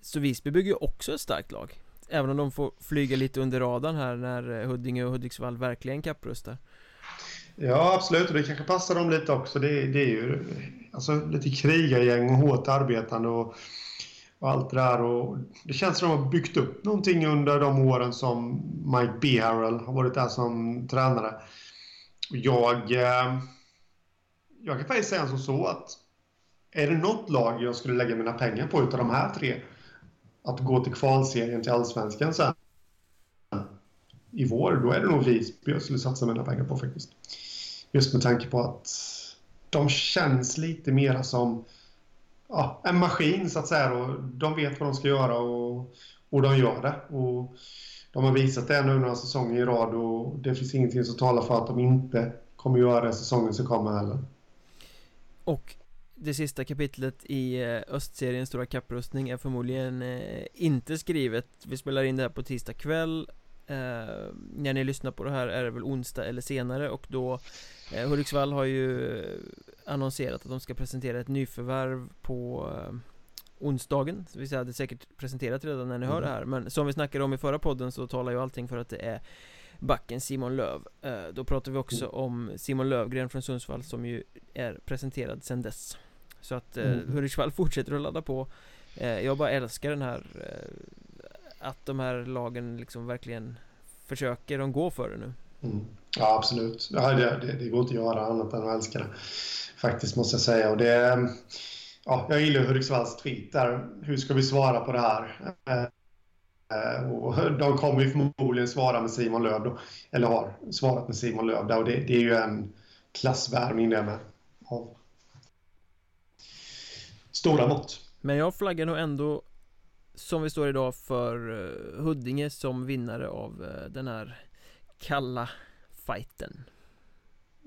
Så Visby bygger ju också ett starkt lag Även om de får flyga lite under radarn här när eh, Huddinge och Hudiksvall verkligen kapprustar Ja, absolut. Och det kanske passar dem lite också. Det, det är ju alltså, lite krigargäng och hårt arbetande och, och allt det där. Och det känns som att de har byggt upp någonting under de åren som Mike B. Harrell har varit där som tränare. Jag, eh, jag kan faktiskt säga som så att är det något lag jag skulle lägga mina pengar på utav de här tre att gå till kvalserien till Allsvenskan sen i vår, då är det nog Visby jag skulle satsa mina pengar på faktiskt. Just med tanke på att de känns lite mera som ja, en maskin så att säga. Och de vet vad de ska göra och, och de gör det. Och de har visat det nu några säsonger i rad och det finns ingenting som talar för att de inte kommer göra det säsongen som kommer heller. Och det sista kapitlet i eh, Östseriens stora kapprustning är förmodligen eh, inte skrivet Vi spelar in det här på tisdag kväll Eh, när ni lyssnar på det här är det väl onsdag eller senare och då eh, Hudiksvall har ju annonserat att de ska presentera ett nyförvärv på eh, onsdagen Så vi det säkert presenterat redan när ni mm. hör det här Men som vi snackade om i förra podden så talar ju allting för att det är backen Simon Löv eh, Då pratar vi också mm. om Simon Lövgren från Sundsvall som ju är presenterad sedan dess Så att eh, mm. Hudiksvall fortsätter att ladda på eh, Jag bara älskar den här Att de här lagen liksom verkligen Försöker, de går för det nu mm. Ja absolut, ja, det, det, det, går inte att göra annat än att älska det Faktiskt måste jag säga och det Ja, jag gillar Hudiksvalls tweet där. Hur ska vi svara på det här? Eh, och de kommer ju förmodligen svara med Simon Löv då, eller har svarat med Simon Löv där, och det, det är ju en klassvärmning det med. Av stora mått. Men jag flaggar nog ändå som vi står idag för uh, Huddinge som vinnare av uh, den här kalla fighten.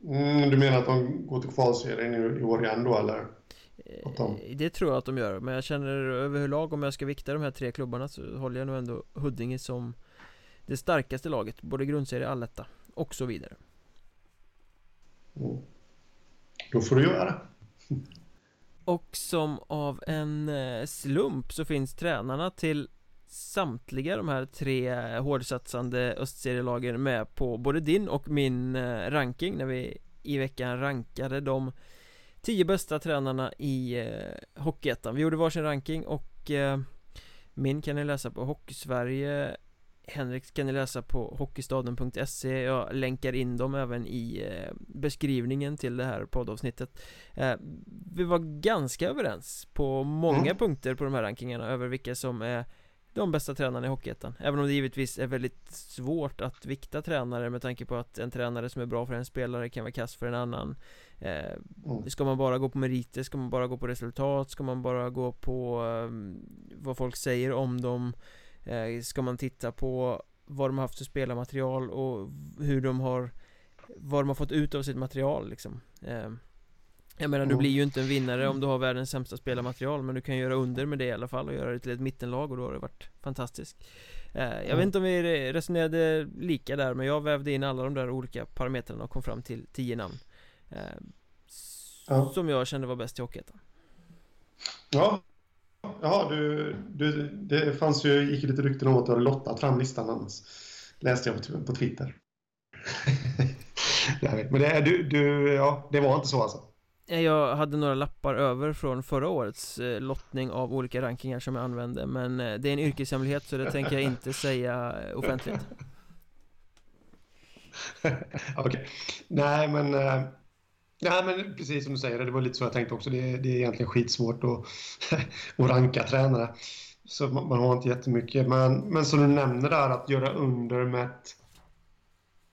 Mm, du menar att de går till kvalserien i, år igen då eller? Eh, det tror jag att de gör, men jag känner överlag om jag ska vikta de här tre klubbarna så håller jag nog ändå Huddinge som det starkaste laget, både grundserie, alletta och så vidare. Mm. Då får du göra det. Och som av en eh, slump så finns tränarna till samtliga de här tre hårdsatsande östserielagen med på både din och min eh, ranking när vi i veckan rankade de Tio bästa tränarna i eh, Hockeyettan. Vi gjorde varsin ranking och Min kan ni läsa på Hockeysverige Henrik kan ni läsa på hockeystaden.se Jag länkar in dem även i eh, beskrivningen till det här poddavsnittet eh, Vi var ganska överens på många mm. punkter på de här rankingarna över vilka som är de bästa tränarna i Hockeyettan Även om det givetvis är väldigt svårt att vikta tränare med tanke på att en tränare som är bra för en spelare kan vara kass för en annan eh, mm. Ska man bara gå på meriter? Ska man bara gå på resultat? Ska man bara gå på eh, vad folk säger om dem? Eh, ska man titta på vad de har haft för spelarmaterial och hur de har vad de har fått ut av sitt material liksom. Eh, jag menar du blir ju inte en vinnare om du har världens sämsta spelarmaterial Men du kan göra under med det i alla fall och göra det till ett mittenlag och då har det varit fantastiskt. Eh, Jag mm. vet inte om vi resonerade lika där men jag vävde in alla de där olika parametrarna och kom fram till tio namn. Eh, ja. Som jag kände var bäst i Hockeyettan. Ja Ja, du, du, det fanns ju, gick lite rykten om att du hade lottat fram listan annars Läste jag på, på Twitter Men det, du, du, ja, det var inte så alltså? Eh, jag hade några lappar över från förra årets eh, lottning av olika rankingar som jag använde Men eh, det är en yrkeshemlighet så det tänker jag inte säga offentligt Okej, okay. nej men Nej men precis som du säger, det var lite så jag tänkte också Det, det är egentligen skitsvårt att, att ranka tränare Så man, man, har inte jättemycket men, men som du nämner där att göra under med ett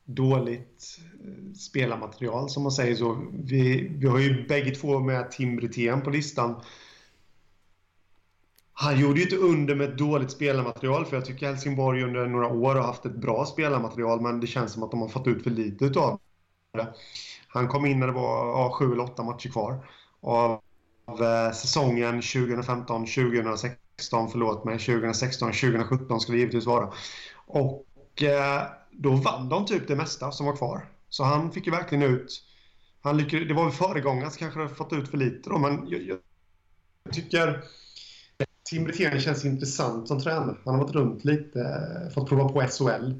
dåligt eh, spelarmaterial som man säger så. Vi, vi har ju bägge två med Tim Brithén på listan. Han gjorde ju inte under med ett dåligt spelarmaterial för jag tycker Helsingborg under några år har haft ett bra spelarmaterial men det känns som att de har fått ut för lite utav det. Han kom in när det var ja, sju eller åtta matcher kvar av eh, säsongen 2015-2016, förlåt mig, 2016-2017 ska det givetvis vara. Och eh, då vann de typ det mesta som var kvar. Så han fick ju verkligen ut... Han lyckades, det var väl föregångaren som kanske hade fått ut för lite då, men jag, jag tycker Tim Brithén känns intressant som tränare. Han har varit runt lite, fått prova på SHL.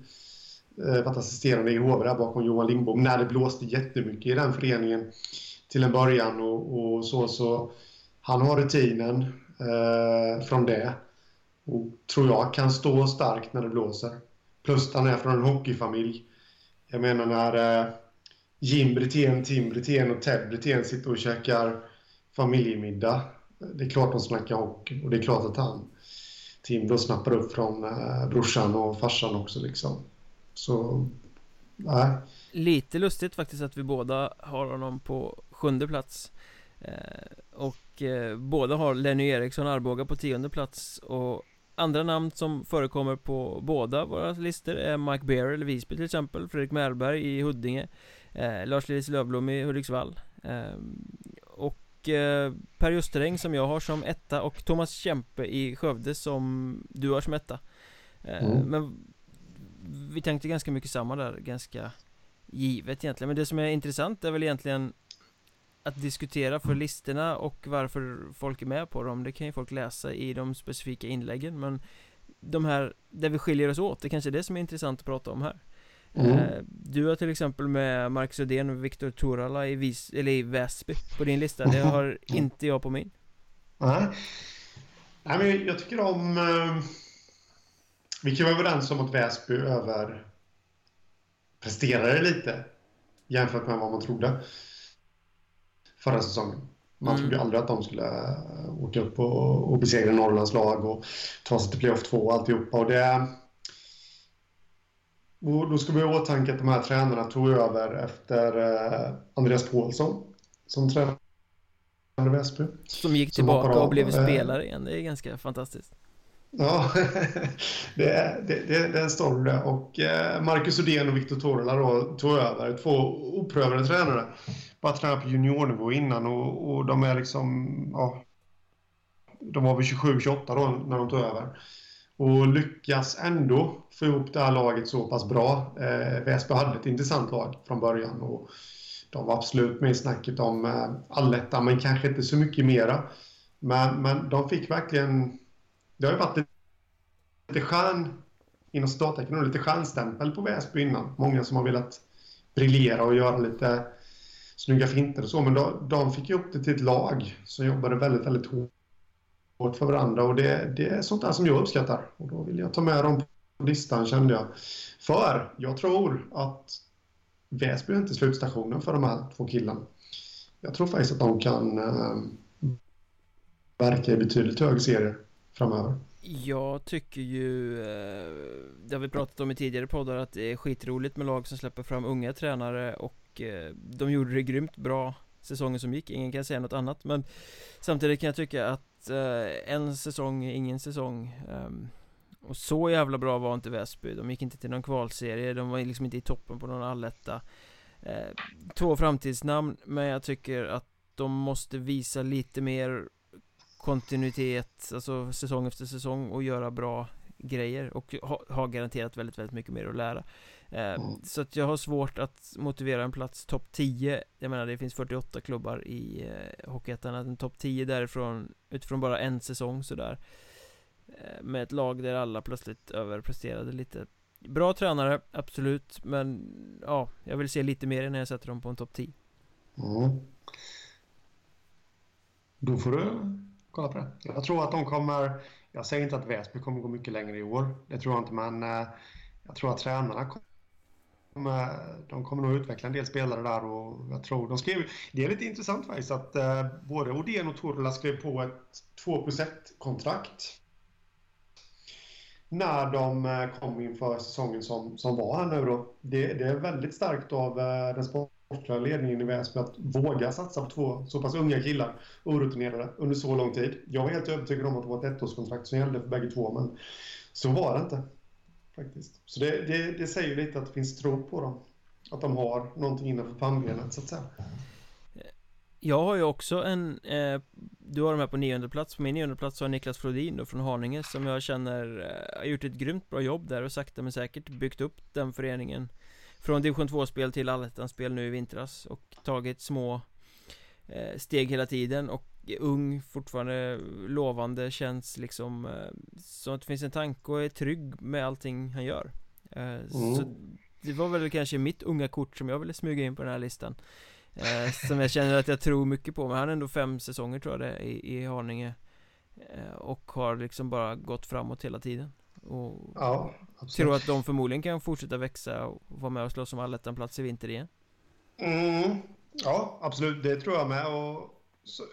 Varit assisterande i HV där bakom Johan Lindbom när det blåste jättemycket i den föreningen till en början och, och så. så han har rutinen eh, från det och tror jag kan stå starkt när det blåser. Plus han är från en hockeyfamilj. Jag menar när eh, Jim Brithén, Tim Brithén och Ted Brithén sitter och käkar familjemiddag. Det är klart de snackar hockey och det är klart att han, Tim, då snappar upp från eh, brorsan och farsan också liksom. Så, nej. Lite lustigt faktiskt att vi båda har honom på sjunde plats. Eh, och eh, båda har Lenny Eriksson Arboga på tionde plats och Andra namn som förekommer på båda våra listor är Mike Bear eller Visby till exempel Fredrik Märberg i Huddinge eh, Lars Lillis Lövblom i Hudiksvall Och Per Justeräng som jag har som etta och Thomas Kempe i Skövde som du har som etta mm. Men vi tänkte ganska mycket samma där, ganska givet egentligen. Men det som är intressant är väl egentligen att diskutera för listorna och varför folk är med på dem. Det kan ju folk läsa i de specifika inläggen men De här där vi skiljer oss åt, det kanske är det som är intressant att prata om här. Mm. Du har till exempel med Marcus Ödén och Viktor Torala i, Vis eller i Väsby på din lista. Det har inte jag på min. Nej. Nej men jag tycker om Vi kan vara överens om att Väsby över presterade lite jämfört med vad man trodde förra säsongen. Man mm. trodde aldrig att de skulle eh, åka upp och, och besegra Norrlands lag och ta sig till playoff 2 och alltihopa. Och det, och då ska vi ha i åtanke att de här tränarna tog över efter eh, Andreas Paulsson som tränade Väsby. Som gick tillbaka som och blev eh, spelare igen. Det är ganska fantastiskt. Ja, det är, det, det, det är en story det. Och eh, Marcus Odén och Viktor Torla då tog över. Två oprövade tränare. Bara tränat på juniornivå innan och, och de är liksom... Ja, de var väl 27-28 då när de tog över. Och lyckas ändå få ihop det här laget så pass bra. Eh, Väsby hade ett intressant lag från början. Och de var absolut med i snacket om eh, allettan, men kanske inte så mycket mera. Men, men de fick verkligen det har ju varit lite stjärn, inom citattecken, lite stjärnstämpel på Väsby innan. Många som har velat briljera och göra lite snygga finter och så, men de, de fick ju upp det till ett lag som jobbade väldigt, väldigt hårt för varandra och det, det är sånt där som jag uppskattar. Och då vill jag ta med dem på listan kände jag. För jag tror att Väsby är inte slutstationen för de här två killarna. Jag tror faktiskt att de kan äh, verka i betydligt högre serier framöver? Jag tycker ju, eh, det har vi pratat om i tidigare poddar, att det är skitroligt med lag som släpper fram unga tränare och eh, de gjorde det grymt bra säsongen som gick, ingen kan säga något annat men samtidigt kan jag tycka att eh, en säsong är ingen säsong. Ehm, och så jävla bra var inte Väsby, de gick inte till någon kvalserie, de var liksom inte i toppen på någon alletta. Två framtidsnamn, men jag tycker att de måste visa lite mer kontinuitet, alltså säsong efter säsong och göra bra grejer och ha, garanterat väldigt, väldigt mycket mer att lära. Eh, mm. Så att jag har svårt att motivera en plats topp 10 Jag menar det finns 48 klubbar i eh, Hockeyettan, en topp 10 därifrån utifrån bara en säsong sådär eh, Med ett lag där alla plötsligt överpresterade lite. Bra tränare, absolut, men ja, jag vill se lite mer när jag sätter dem på en topp 10 mm. Då får du kolla på det. Jag tror att de kommer... Jag säger inte att Väsby kommer gå mycket längre i år. Det tror jag inte, men eh, jag tror att tränarna kommer, de kommer nog utveckla en del spelare där och jag tror de skrev... Det är lite intressant faktiskt att eh, både Odén och Torla skrev på ett 2 plus 1-kontrakt när de eh, kom inför säsongen som, som var här nu då. Det, det är väldigt starkt av den sport sportsliga ledningen i Väsby att våga satsa på två så pass unga killar, orutinerade, under så lång tid. Jag var helt övertygad om att det var ett ettårskontrakt som gällde för bägge två, men så var det inte. Faktiskt. Så det, det, det säger lite att det finns tro på dem. Att de har någonting innanför pannbenet, så att säga. Jag har ju också en, eh, du har de här på nionde plats, på min nionde plats har Niklas Flodin då från Haninge som jag känner eh, har gjort ett grymt bra jobb där och sakta men säkert byggt upp den föreningen från division 2-spel till allettan-spel nu i vintras och tagit små eh, steg hela tiden och ung, fortfarande lovande, känns liksom eh, som att det finns en tanke och är trygg med allting han gör. Eh, mm. Så det var väl kanske mitt unga kort som jag ville smyga in på den här listan. Eh, som jag känner att jag tror mycket på, men han är ändå fem säsonger tror jag det är i, i Haninge. Eh, och har liksom bara gått framåt hela tiden. Och ja, tror att de förmodligen kan fortsätta växa och vara med och slåss om allettan-plats i vinter igen. Mm, ja, absolut. Det tror jag med. Och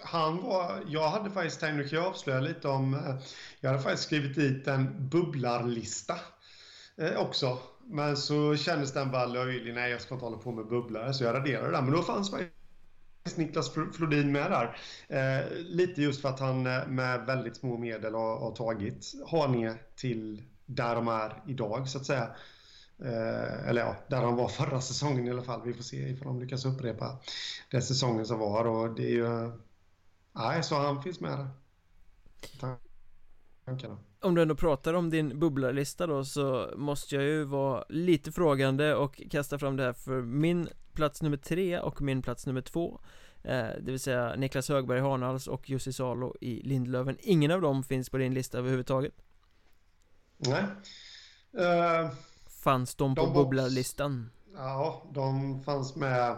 han var, jag hade faktiskt tänkt, nu avslöja lite om, eh, jag hade faktiskt skrivit dit en bubblarlista eh, också. Men så kändes den bara löjlig, nej jag ska inte hålla på med bubblare, så jag raderade den. Men då fanns faktiskt Niklas Flodin med där. Eh, lite just för att han eh, med väldigt små medel har, har tagit Haninge till där de är idag så att säga. Eh, eller ja, där de var förra säsongen i alla fall. Vi får se ifall de lyckas upprepa den säsongen som var. Och det är ju... Eh, nej, så han finns med där. Tankarna. Om du ändå pratar om din bubblarlista då så måste jag ju vara lite frågande och kasta fram det här för min plats nummer tre och min plats nummer två eh, Det vill säga Niklas Högberg i Hanals och Jussi Salo i Lindlöven Ingen av dem finns på din lista överhuvudtaget Nej uh... Fanns de på de bubblarlistan? Ja, de fanns med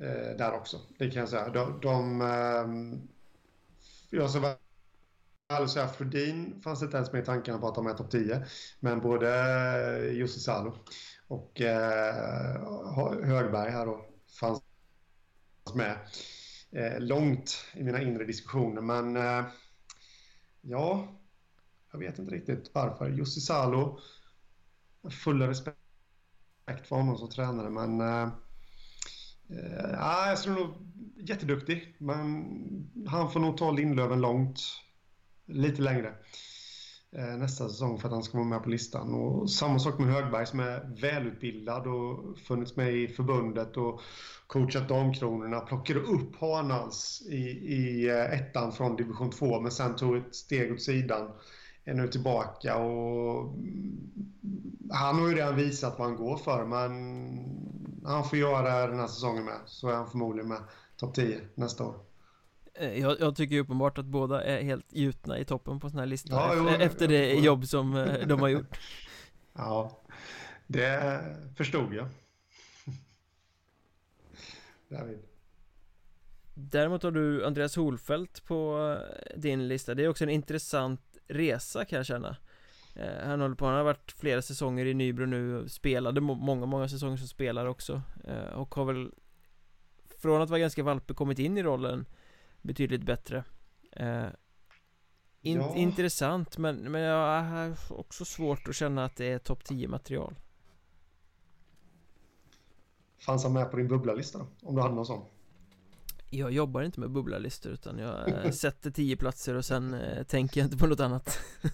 eh, där också. Det kan jag säga. De, de eh, jag ska vara ärlig säga fanns inte ens med i tankarna på att de är topp 10. Men både Jussi Salo och eh, Högberg här då fanns med eh, långt i mina inre diskussioner. Men eh, ja, jag vet inte riktigt varför. Jussi Salo, full respekt för honom som tränare, men eh, eh, ah, jag tror nog jätteduktig. Men han får nog ta Lindlöven långt, lite längre eh, nästa säsong för att han ska vara med på listan. Och samma sak med Högberg som är välutbildad och funnits med i förbundet och coachat Damkronorna. Plockade upp Hanals i, i eh, ettan från division 2 men sen tog ett steg åt sidan. Är nu tillbaka och mm, han har ju redan visat vad han går för men han får göra den här säsongen med. Så är han förmodligen med topp 10 nästa år. Eh, jag, jag, tycker uppenbart att båda är helt gjutna i toppen på sådana här listor ja, efter, jo, efter det jobb som eh, de har gjort. Ja, det förstod jag. David. Däremot har du Andreas Holfelt på eh, din lista. Det är också en intressant resa kan jag känna. Han håller på, han har varit flera säsonger i Nybro nu Spelade många, många säsonger som spelare också. Och har väl Från att vara ganska valpig kommit in i rollen betydligt bättre eh, in, ja. Intressant men, men jag har också svårt att känna att det är topp 10 material Fanns han med på din bubblalista då? Om du hade någon sån? Jag jobbar inte med bubblarlistor utan jag eh, sätter 10 platser och sen eh, tänker jag inte på något annat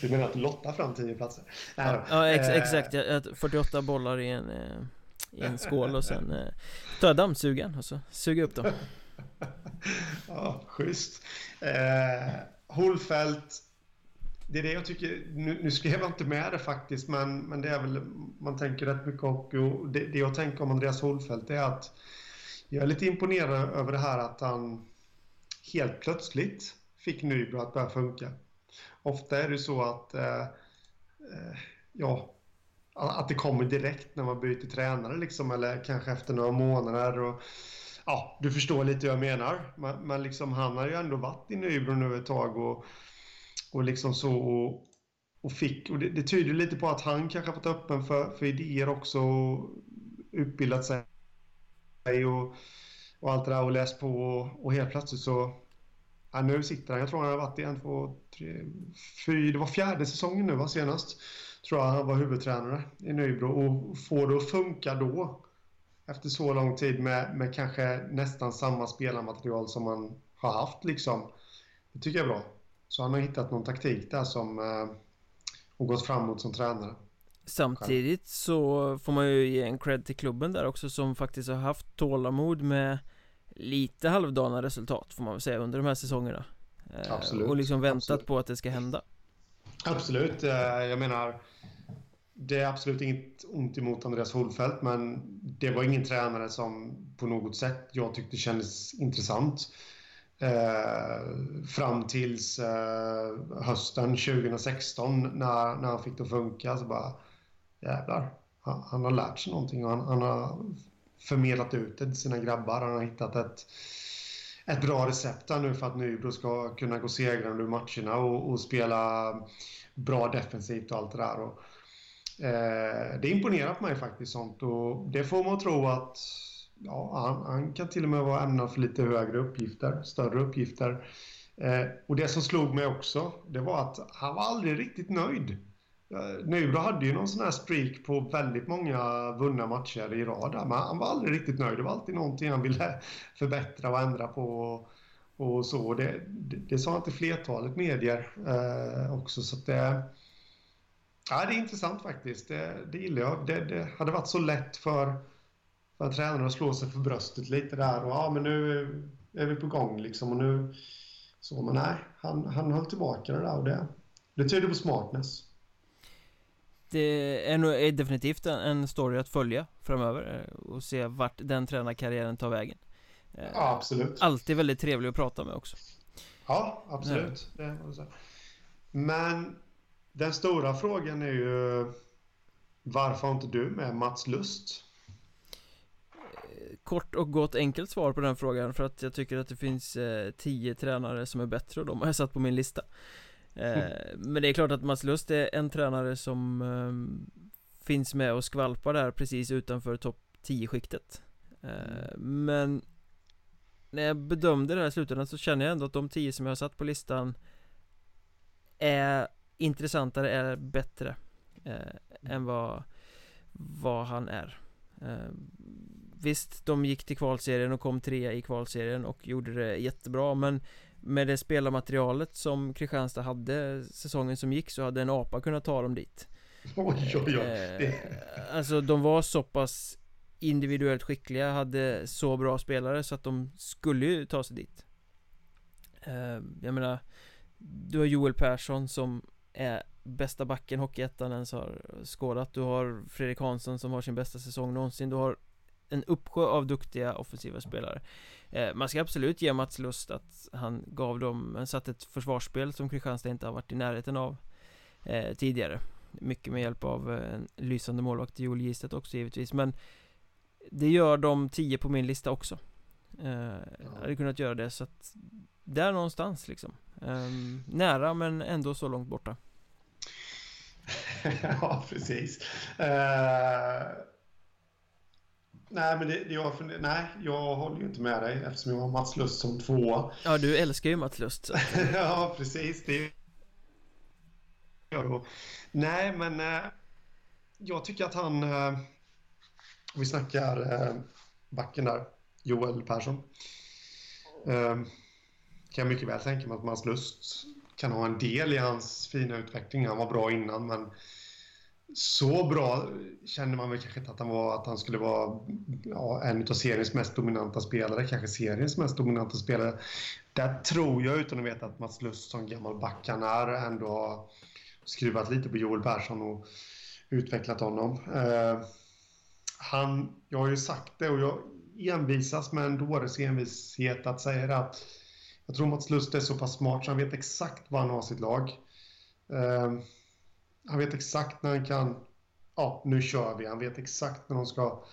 Du menar att du lottar fram 10 platser? Ja, ja ex eh. exakt, jag, jag 48 bollar i en, eh, i en skål och sen eh, tar jag dammsugaren och så suger jag upp dem ja, schysst. Eh, Holfält, det är det jag tycker, nu, nu skrev jag inte med det faktiskt, men, men det är väl, man tänker rätt mycket hockey och det, det jag tänker om Andreas Holfält är att jag är lite imponerad över det här att han helt plötsligt fick Nybro att börja funka. Ofta är det så att, eh, eh, ja, att det kommer direkt när man byter tränare liksom, eller kanske efter några månader. Och, ja, du förstår lite hur jag menar. Men, men liksom, han har ju ändå varit i Nybro nu ett tag och, och liksom så och, och fick, och det, det, tyder lite på att han kanske har varit öppen för, för idéer också och utbildat sig och, och allt det där och läst på och, och helt plötsligt så Ja, nu sitter han, jag tror han har varit i en, två, tre, fyra, det var fjärde säsongen nu va, senast. Tror jag han var huvudtränare i Nybro och får det att funka då efter så lång tid med, med kanske nästan samma spelarmaterial som man har haft. Liksom. Det tycker jag är bra. Så han har hittat någon taktik där som eh, och gått framåt som tränare. Samtidigt så får man ju ge en cred till klubben där också som faktiskt har haft tålamod med lite halvdana resultat får man väl säga under de här säsongerna. Eh, Absolut. Och liksom väntat Absolut. på att det ska hända. Absolut, eh, jag menar det är absolut inget ont emot Andreas Holfeldt, men det var ingen tränare som på något sätt jag tyckte kändes intressant. Eh, fram tills eh, hösten 2016 när, när han fick det att funka så bara jävlar, han, han har lärt sig någonting och han, han, har förmedlat ut det till sina grabbar. Han har hittat ett, ett bra recept där nu för att Nybro ska kunna gå segrande ur matcherna och, och spela bra defensivt och allt det där. Och, Eh, Eh, det imponerar på mig faktiskt sånt och det får man tro att ja, han, han, kan till och med vara ämnad för lite högre uppgifter, större uppgifter. Eh, och det som slog mig också, det var att han var aldrig riktigt nöjd. Eh, Nybro hade ju någon sån här streak på väldigt många vunna matcher i rad men han var aldrig riktigt nöjd. Det var alltid någonting han ville förbättra och ändra på. Och, och så. Det, det, det sa han till flertalet medier eh, också. Så det, Ja, det är intressant faktiskt. Det, det gillar jag. Det, det, hade varit så lätt för, för tränaren att slå sig för bröstet lite där och ja, men nu är vi på gång liksom och nu så. Men nej, han, han höll tillbaka det där och det, det tyder på smartness. Det är, nog, är definitivt en story att följa framöver eh, och se vart den tränarkarriären tar vägen. Eh, ja, absolut. Alltid väldigt trevlig att prata med också. Ja, absolut. Ja. Men Den stora frågan är ju varför har inte du med Mats Lust? Kort och gott enkelt svar på den frågan för att jag tycker att det finns eh, tio tränare som är bättre och de har jag satt på min lista. Eh, Men det är klart att Mats Lust är en tränare som eh, finns med och skvalpar där precis utanför topp 10-skiktet eh, Men när jag bedömde det här i slutändan så känner jag ändå att de tio som jag har satt på listan är intressantare, är bättre eh, än vad, vad han är. Eh, Visst, de gick till kvalserien och kom trea i kvalserien och gjorde det jättebra men med det spelarmaterialet som Kristianstad hade säsongen som gick så hade en apa kunnat ta dem dit. Oj, oj, oj. Eh, alltså de var så pass individuellt skickliga, hade så bra spelare så att de skulle ju ta sig dit. Eh, Jag menar Du har Joel Persson som är bästa backen Hockeyettan ens har skådat. Du har Fredrik Hansson som har sin bästa säsong någonsin. Du har en uppsjö av duktiga offensiva spelare. Eh, Man ska absolut ge Mats Lust att han gav dem, han satt ett försvarsspel som Kristianstad inte har varit i närheten av eh, tidigare. Mycket med hjälp av eh, en lysande målvakt Joel Gistet också givetvis. Men Det gör de tio på min lista också. Eh, Hade kunnat göra det så att Där någonstans liksom eh, Nära men ändå så långt borta Ja, precis uh... Nej, men det, det jag, funder, nej, jag håller ju inte med dig eftersom jag har Mats Lust som tvåa. Ja, du älskar ju Mats Lust. Ja, precis. Det gör jag. Nej, men eh, jag tycker att han... Eh, vi snackar backen där, Joel Persson. Kan jag mycket väl tänka mig att Mats Lust kan ha en del i hans fina utveckling. Han var bra innan, men så bra kände man väl kanske inte att han var, att han skulle vara ja, en av seriens mest dominanta spelare, kanske seriens mest dominanta spelare. Där tror jag, utan att veta att Mats Lust som gammal back han är, ändå har skruvat lite på Joel Persson och utvecklat honom. Eh, han, jag har ju sagt det och jag envisas med en dåres envishet att säga det att jag tror Mats Lust är så pass smart så han vet exakt var han har sitt lag. Eh, han vet exakt när han kan, ja, nu kör vi. Han vet exakt när de ska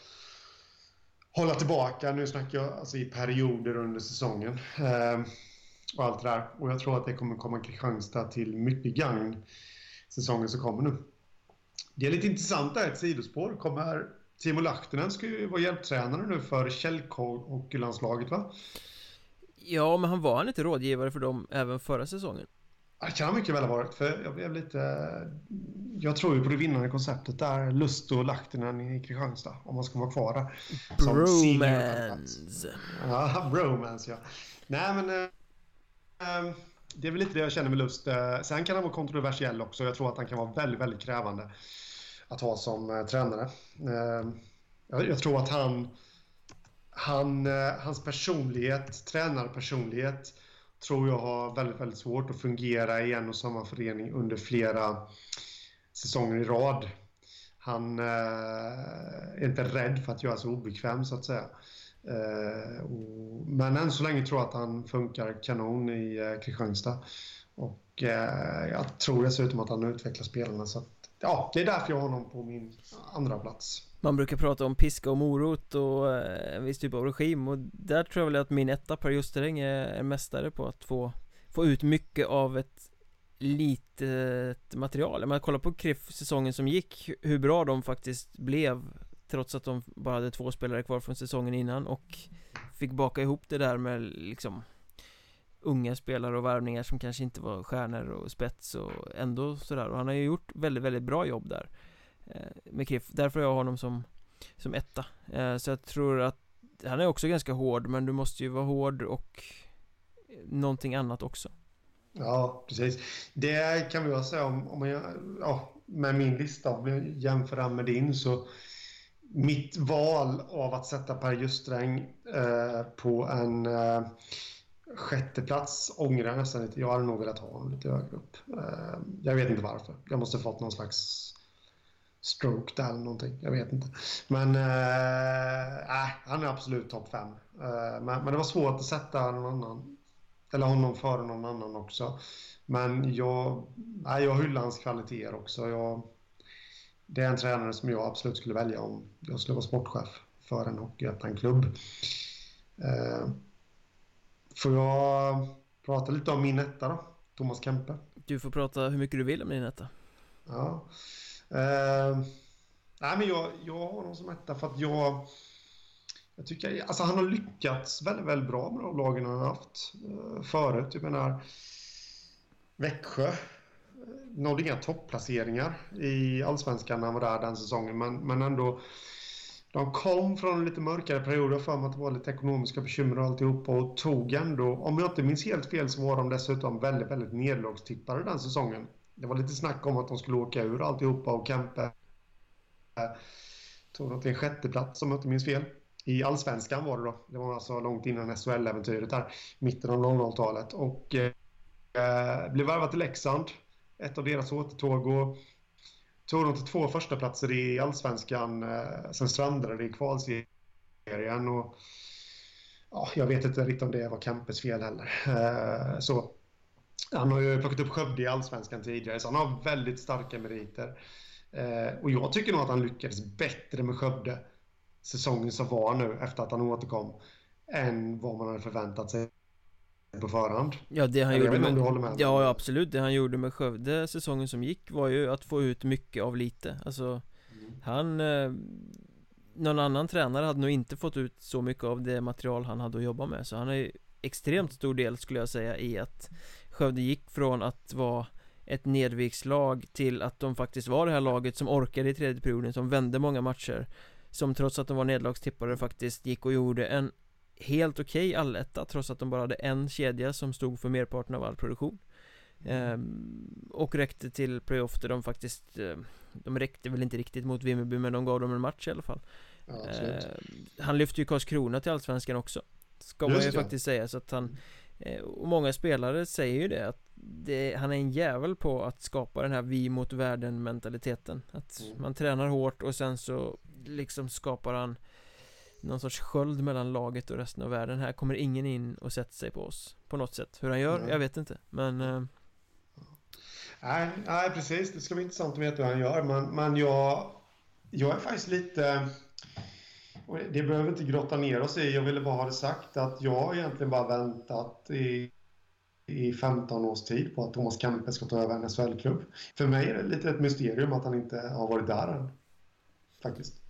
hålla tillbaka. Nu snackar jag alltså i perioder under säsongen. Eh, och allt det där. Och jag tror att det kommer komma Kristianstad till mycket gagn säsongen som kommer nu. Det är lite intressant där, ett sidospår. Kommer Timo Lahtinen ska ju vara hjälptränare nu för Källhockeylandslaget va? Ja, men han var han inte rådgivare för dem även förra säsongen? Det kan mycket väl ha varit, för jag blev lite... Jag tror ju på det vinnande konceptet där, Lust och Lahtinen i Kristianstad, om man ska vara kvar där. Bromance! Ja, bromance ja. Nej men... Äh, det är väl lite det jag känner med Lust. Äh, sen kan han vara kontroversiell också. Jag tror att han kan vara väldigt, väldigt krävande att ha som äh, tränare. Jag, jag, tror att han han eh, hans personlighet, tränarpersonlighet tror jag har väldigt, väldigt svårt att fungera i en och samma förening under flera säsonger i rad. Han eh, är inte rädd för att göra sig obekväm så att säga. Eh, och, men än så länge tror jag att han funkar kanon i eh, Kristianstad. Och eh, jag tror dessutom att han utvecklar spelarna så att, ja, det är därför jag har honom på min andra plats. Man brukar prata om piska och morot och eh, en viss typ av regim och där tror jag väl att min etta Per Justereng är, mästare på att få Få ut mycket av ett litet material. Man kollar på Kriff säsongen som gick Hur bra de faktiskt blev Trots att de bara hade två spelare kvar från säsongen innan och Fick baka ihop det där med liksom Unga spelare och värvningar som kanske inte var stjärnor och spets och ändå sådär och han har ju gjort väldigt, väldigt bra jobb där Eh, Eh, med Kriff, därför har jag honom som, som etta eh, Så jag tror att han är också ganska hård men du måste ju vara hård och eh, någonting annat också Ja, precis. Det kan vi säga om, om jag, ja, med min lista, om jag jämför den med din så mitt val av att sätta Per Ljusträng eh, på en eh, sjätte plats ångrar jag nästan lite. Jag hade nog velat ha honom lite högre upp. Eh, jag vet inte varför. Jag måste fått någon slags stroke där eller någonting. Jag vet inte. Men äh, han är absolut topp fem. Äh, men, men, det var svårt att sätta någon annan eller honom före någon annan också. Men jag, nej, jag hyllar hans kvaliteter också. Jag, det är en tränare som jag absolut skulle välja om jag skulle vara sportchef för en Hockeyettan-klubb. Eh, får jag prata lite om min etta då? Thomas Kempe. Du får prata hur mycket du vill om din etta. Ja. Uh, nej, men jag, jag har honom som etta för att jag... Jag tycker, alltså han har lyckats väldigt, väldigt bra med de lagen han har haft eh, förut. Jag menar, Växjö eh, nådde inga topplaceringar i Allsvenskan när han var där den säsongen, men, men ändå de kom från en lite mörkare period för mig att det var lite ekonomiska bekymmer och alltihopa och tog ändå, om jag inte minns helt fel så var de dessutom väldigt, väldigt nederlagstippade den säsongen. Det var lite snack om att de skulle åka ur alltihopa och Kempe tog dem till en sjätteplats om jag inte minns fel. I allsvenskan var det då. Det var alltså långt innan SHL-äventyret där, mitten av 00-talet. Och eh, blev värvad till Leksand, ett av deras återtåg. Och tog dem till två första platser i allsvenskan. Eh, sen strandade det i kvalserien. Och, ja, jag vet inte riktigt om det var Kempes fel heller. Eh, så, han har ju plockat upp Skövde i allsvenskan tidigare, så han har väldigt starka meriter. Eh, och jag tycker nog att han lyckades bättre med Skövde säsongen som var nu efter att han återkom än vad man hade förväntat sig på förhand. Ja, det han Eller gjorde med, med Ja, absolut. Det han gjorde med Skövde säsongen som gick var ju att få ut mycket av lite. Alltså, mm. han... Eh, någon annan tränare hade nog inte fått ut så mycket av det material han hade att jobba med. Så han har ju extremt stor del skulle jag säga i att Skövde gick från att vara ett nedvikslag till att de faktiskt var det här laget som orkade i tredje perioden, som vände många matcher Som trots att de var nedlagstippare faktiskt gick och gjorde en helt okej okay alletta trots att de bara hade en kedja som stod för merparten av all produktion. Ehm, Och räckte till playoff där de faktiskt eh, De räckte väl inte riktigt mot Vimmerby men de gav dem en match i alla fall. Ja, ehm, Han lyfte ju Karlskrona till Allsvenskan också Ska man ju faktiskt säga så att han eh, Och många spelare säger ju det att det, Han är en jävel på att skapa den här vi mot världen mentaliteten Att mm. man tränar hårt och sen så liksom skapar han någon sorts sköld mellan laget och resten av världen. Här kommer ingen in och sätter sig på oss På något sätt. Hur han gör, mm. jag vet inte. Men eh... nej, nej, precis. Det ska bli intressant att veta hur han gör. Men, men jag Jag är faktiskt lite Det behöver inte grotta ner oss i Jag ville bara ha det sagt att jag har egentligen bara väntat i i 15 års tid på att Thomas Kempe ska ta över en SHL-klubb. För mig är det lite ett mysterium att han inte har varit där än. Faktiskt.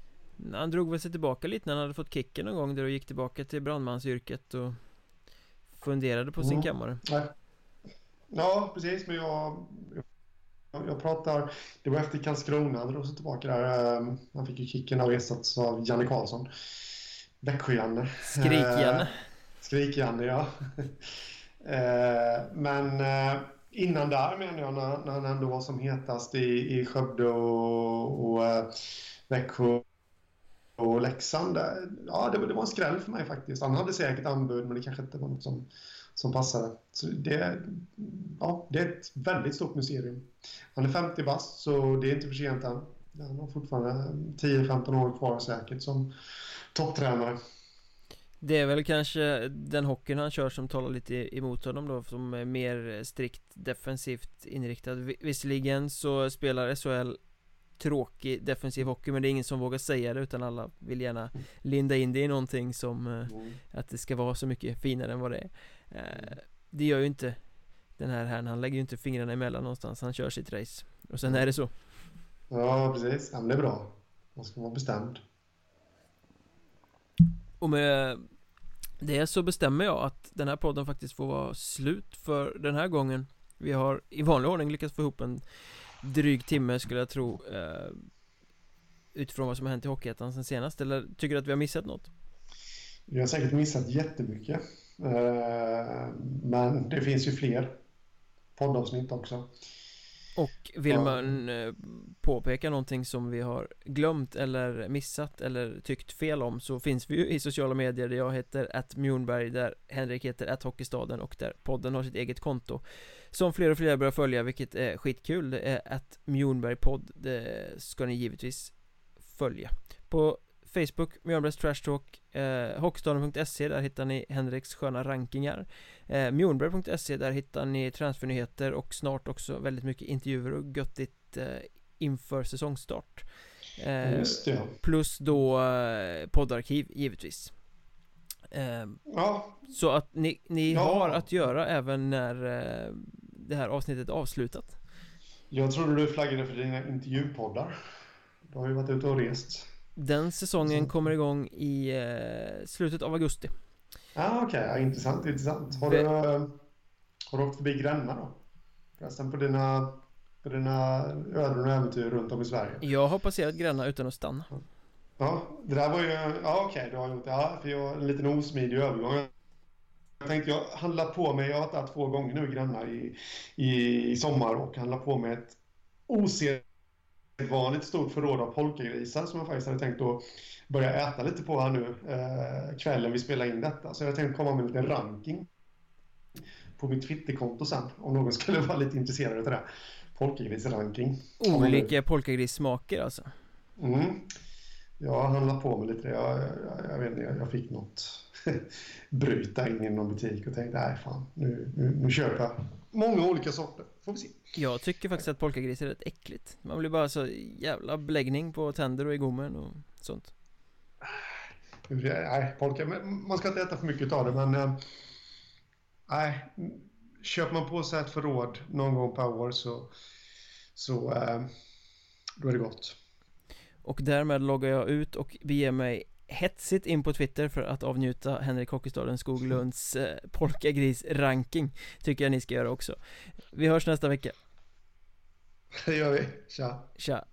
Han drog väl sig tillbaka lite när han hade fått kicken någon gång där och gick tillbaka till brandmansyrket och funderade på sin mm. kammare. Ja, precis, men jag, jag, jag pratar, det var efter Karlskrona, han drog sig tillbaka där. Ehm, han fick ju kicken av ersatts av Janne Karlsson. Växjö-Janne. Skrik-Janne. Eh, Skrik-Janne, ja. eh, men eh, innan där menar jag, när, när han ändå var som hetast i, i Skövde och, och eh, Växjö och Leksand, ja det, det var en skräll för mig faktiskt. Han hade säkert anbud men det kanske inte var något som, som passade. Så det, ja, det är ett väldigt stort mysterium. Han är 50 bast så det är inte för sent än. Han har fortfarande 10-15 år kvar säkert som topptränare. Det är väl kanske den hockeyn han kör som talar lite emot honom då Som är mer strikt defensivt inriktad Visserligen så spelar SHL tråkig defensiv hockey men det är ingen som vågar säga det utan alla vill gärna linda in det i någonting som eh, mm. att det ska vara så mycket finare än vad det är eh, Det gör ju inte den här herrn, han lägger ju inte fingrarna emellan någonstans, han kör sitt race. Och sen är det så. Ja precis, ja, men det är bra. Man ska vara bestämd. Och med det så bestämmer jag att den här podden faktiskt får vara slut för den här gången. Vi har i vanlig ordning lyckats få ihop en dryg timme skulle jag tro eh, Utifrån vad som har hänt i Hockeyettan sen senast. Eller tycker du att vi har missat något? Vi har säkert missat jättemycket Men det finns ju fler poddavsnitt också. Och vill ja. man eh, påpeka någonting som vi har glömt eller missat eller tyckt fel om så finns vi ju i sociala medier. Där jag heter att Mjornberg där Henrik heter att Hockeystaden och där podden har sitt eget konto. Som fler och fler börjar följa vilket är skitkul att Mjornberg podd Det ska ni givetvis följa. På Facebook, Mjölnbergs Trash Talk eh, Hockeystaden.se, där hittar ni Henriks sköna rankingar. Eh, Mjolnberg.se, där hittar ni transfernyheter och snart också väldigt mycket intervjuer och göttigt eh, inför säsongstart. Eh, Just det. Plus då eh, poddarkiv, givetvis. Eh, Ja. Så att ni, ni ja. har att göra även när eh, det här avsnittet är avslutat. Jag trodde du flaggade för dina intervjupoddar. Du har ju varit ute och rest Den säsongen Så. kommer igång i eh, slutet av augusti ah, okej, okay. intressant, intressant Har du, har du åkt förbi Gränna då? Förresten på dina, på dina öden och äventyr runt om i Sverige Jag har passerat Gränna utan att stanna Ja, det där var ju, ja okej, okay, du har gjort det, ja, för jag, en liten osmidig övergång jag tänkte jag handlar på mig, jag har varit där två gånger nu Gränna i, i, i sommar och handlar på mig ett osedvanligt stort förråd av polkagrisar som jag faktiskt hade tänkt att börja äta lite på här nu eh, kvällen vi spelar in detta. Så jag tänkte komma med en liten ranking på mitt Twitterkonto sen om någon skulle vara lite intresserad av det. Polkagrisranking. Olika polkagrissmaker alltså? Mm. Jag handlar på mig lite. Jag, jag, jag vet inte, jag fick något bryta in i någon butik och tänkte nej fan, nu, nu, nu köper jag många olika sorter. Får vi se. Jag tycker faktiskt att polkagris är rätt äckligt. Man blir bara så jävla beläggning på tänder och i gommen och sånt. Nej, polka, man ska inte äta för mycket av det men äh, nej, köper man på sig ett förråd någon gång per år så, så äh, då är det gott. Och därmed loggar jag ut och beger mig hetsigt in på Twitter för att avnjuta Henrik Hockeystaden Skoglunds eh, polkagris-ranking Tycker jag ni ska göra också. Vi hörs nästa vecka. Det gör vi, tja. Tja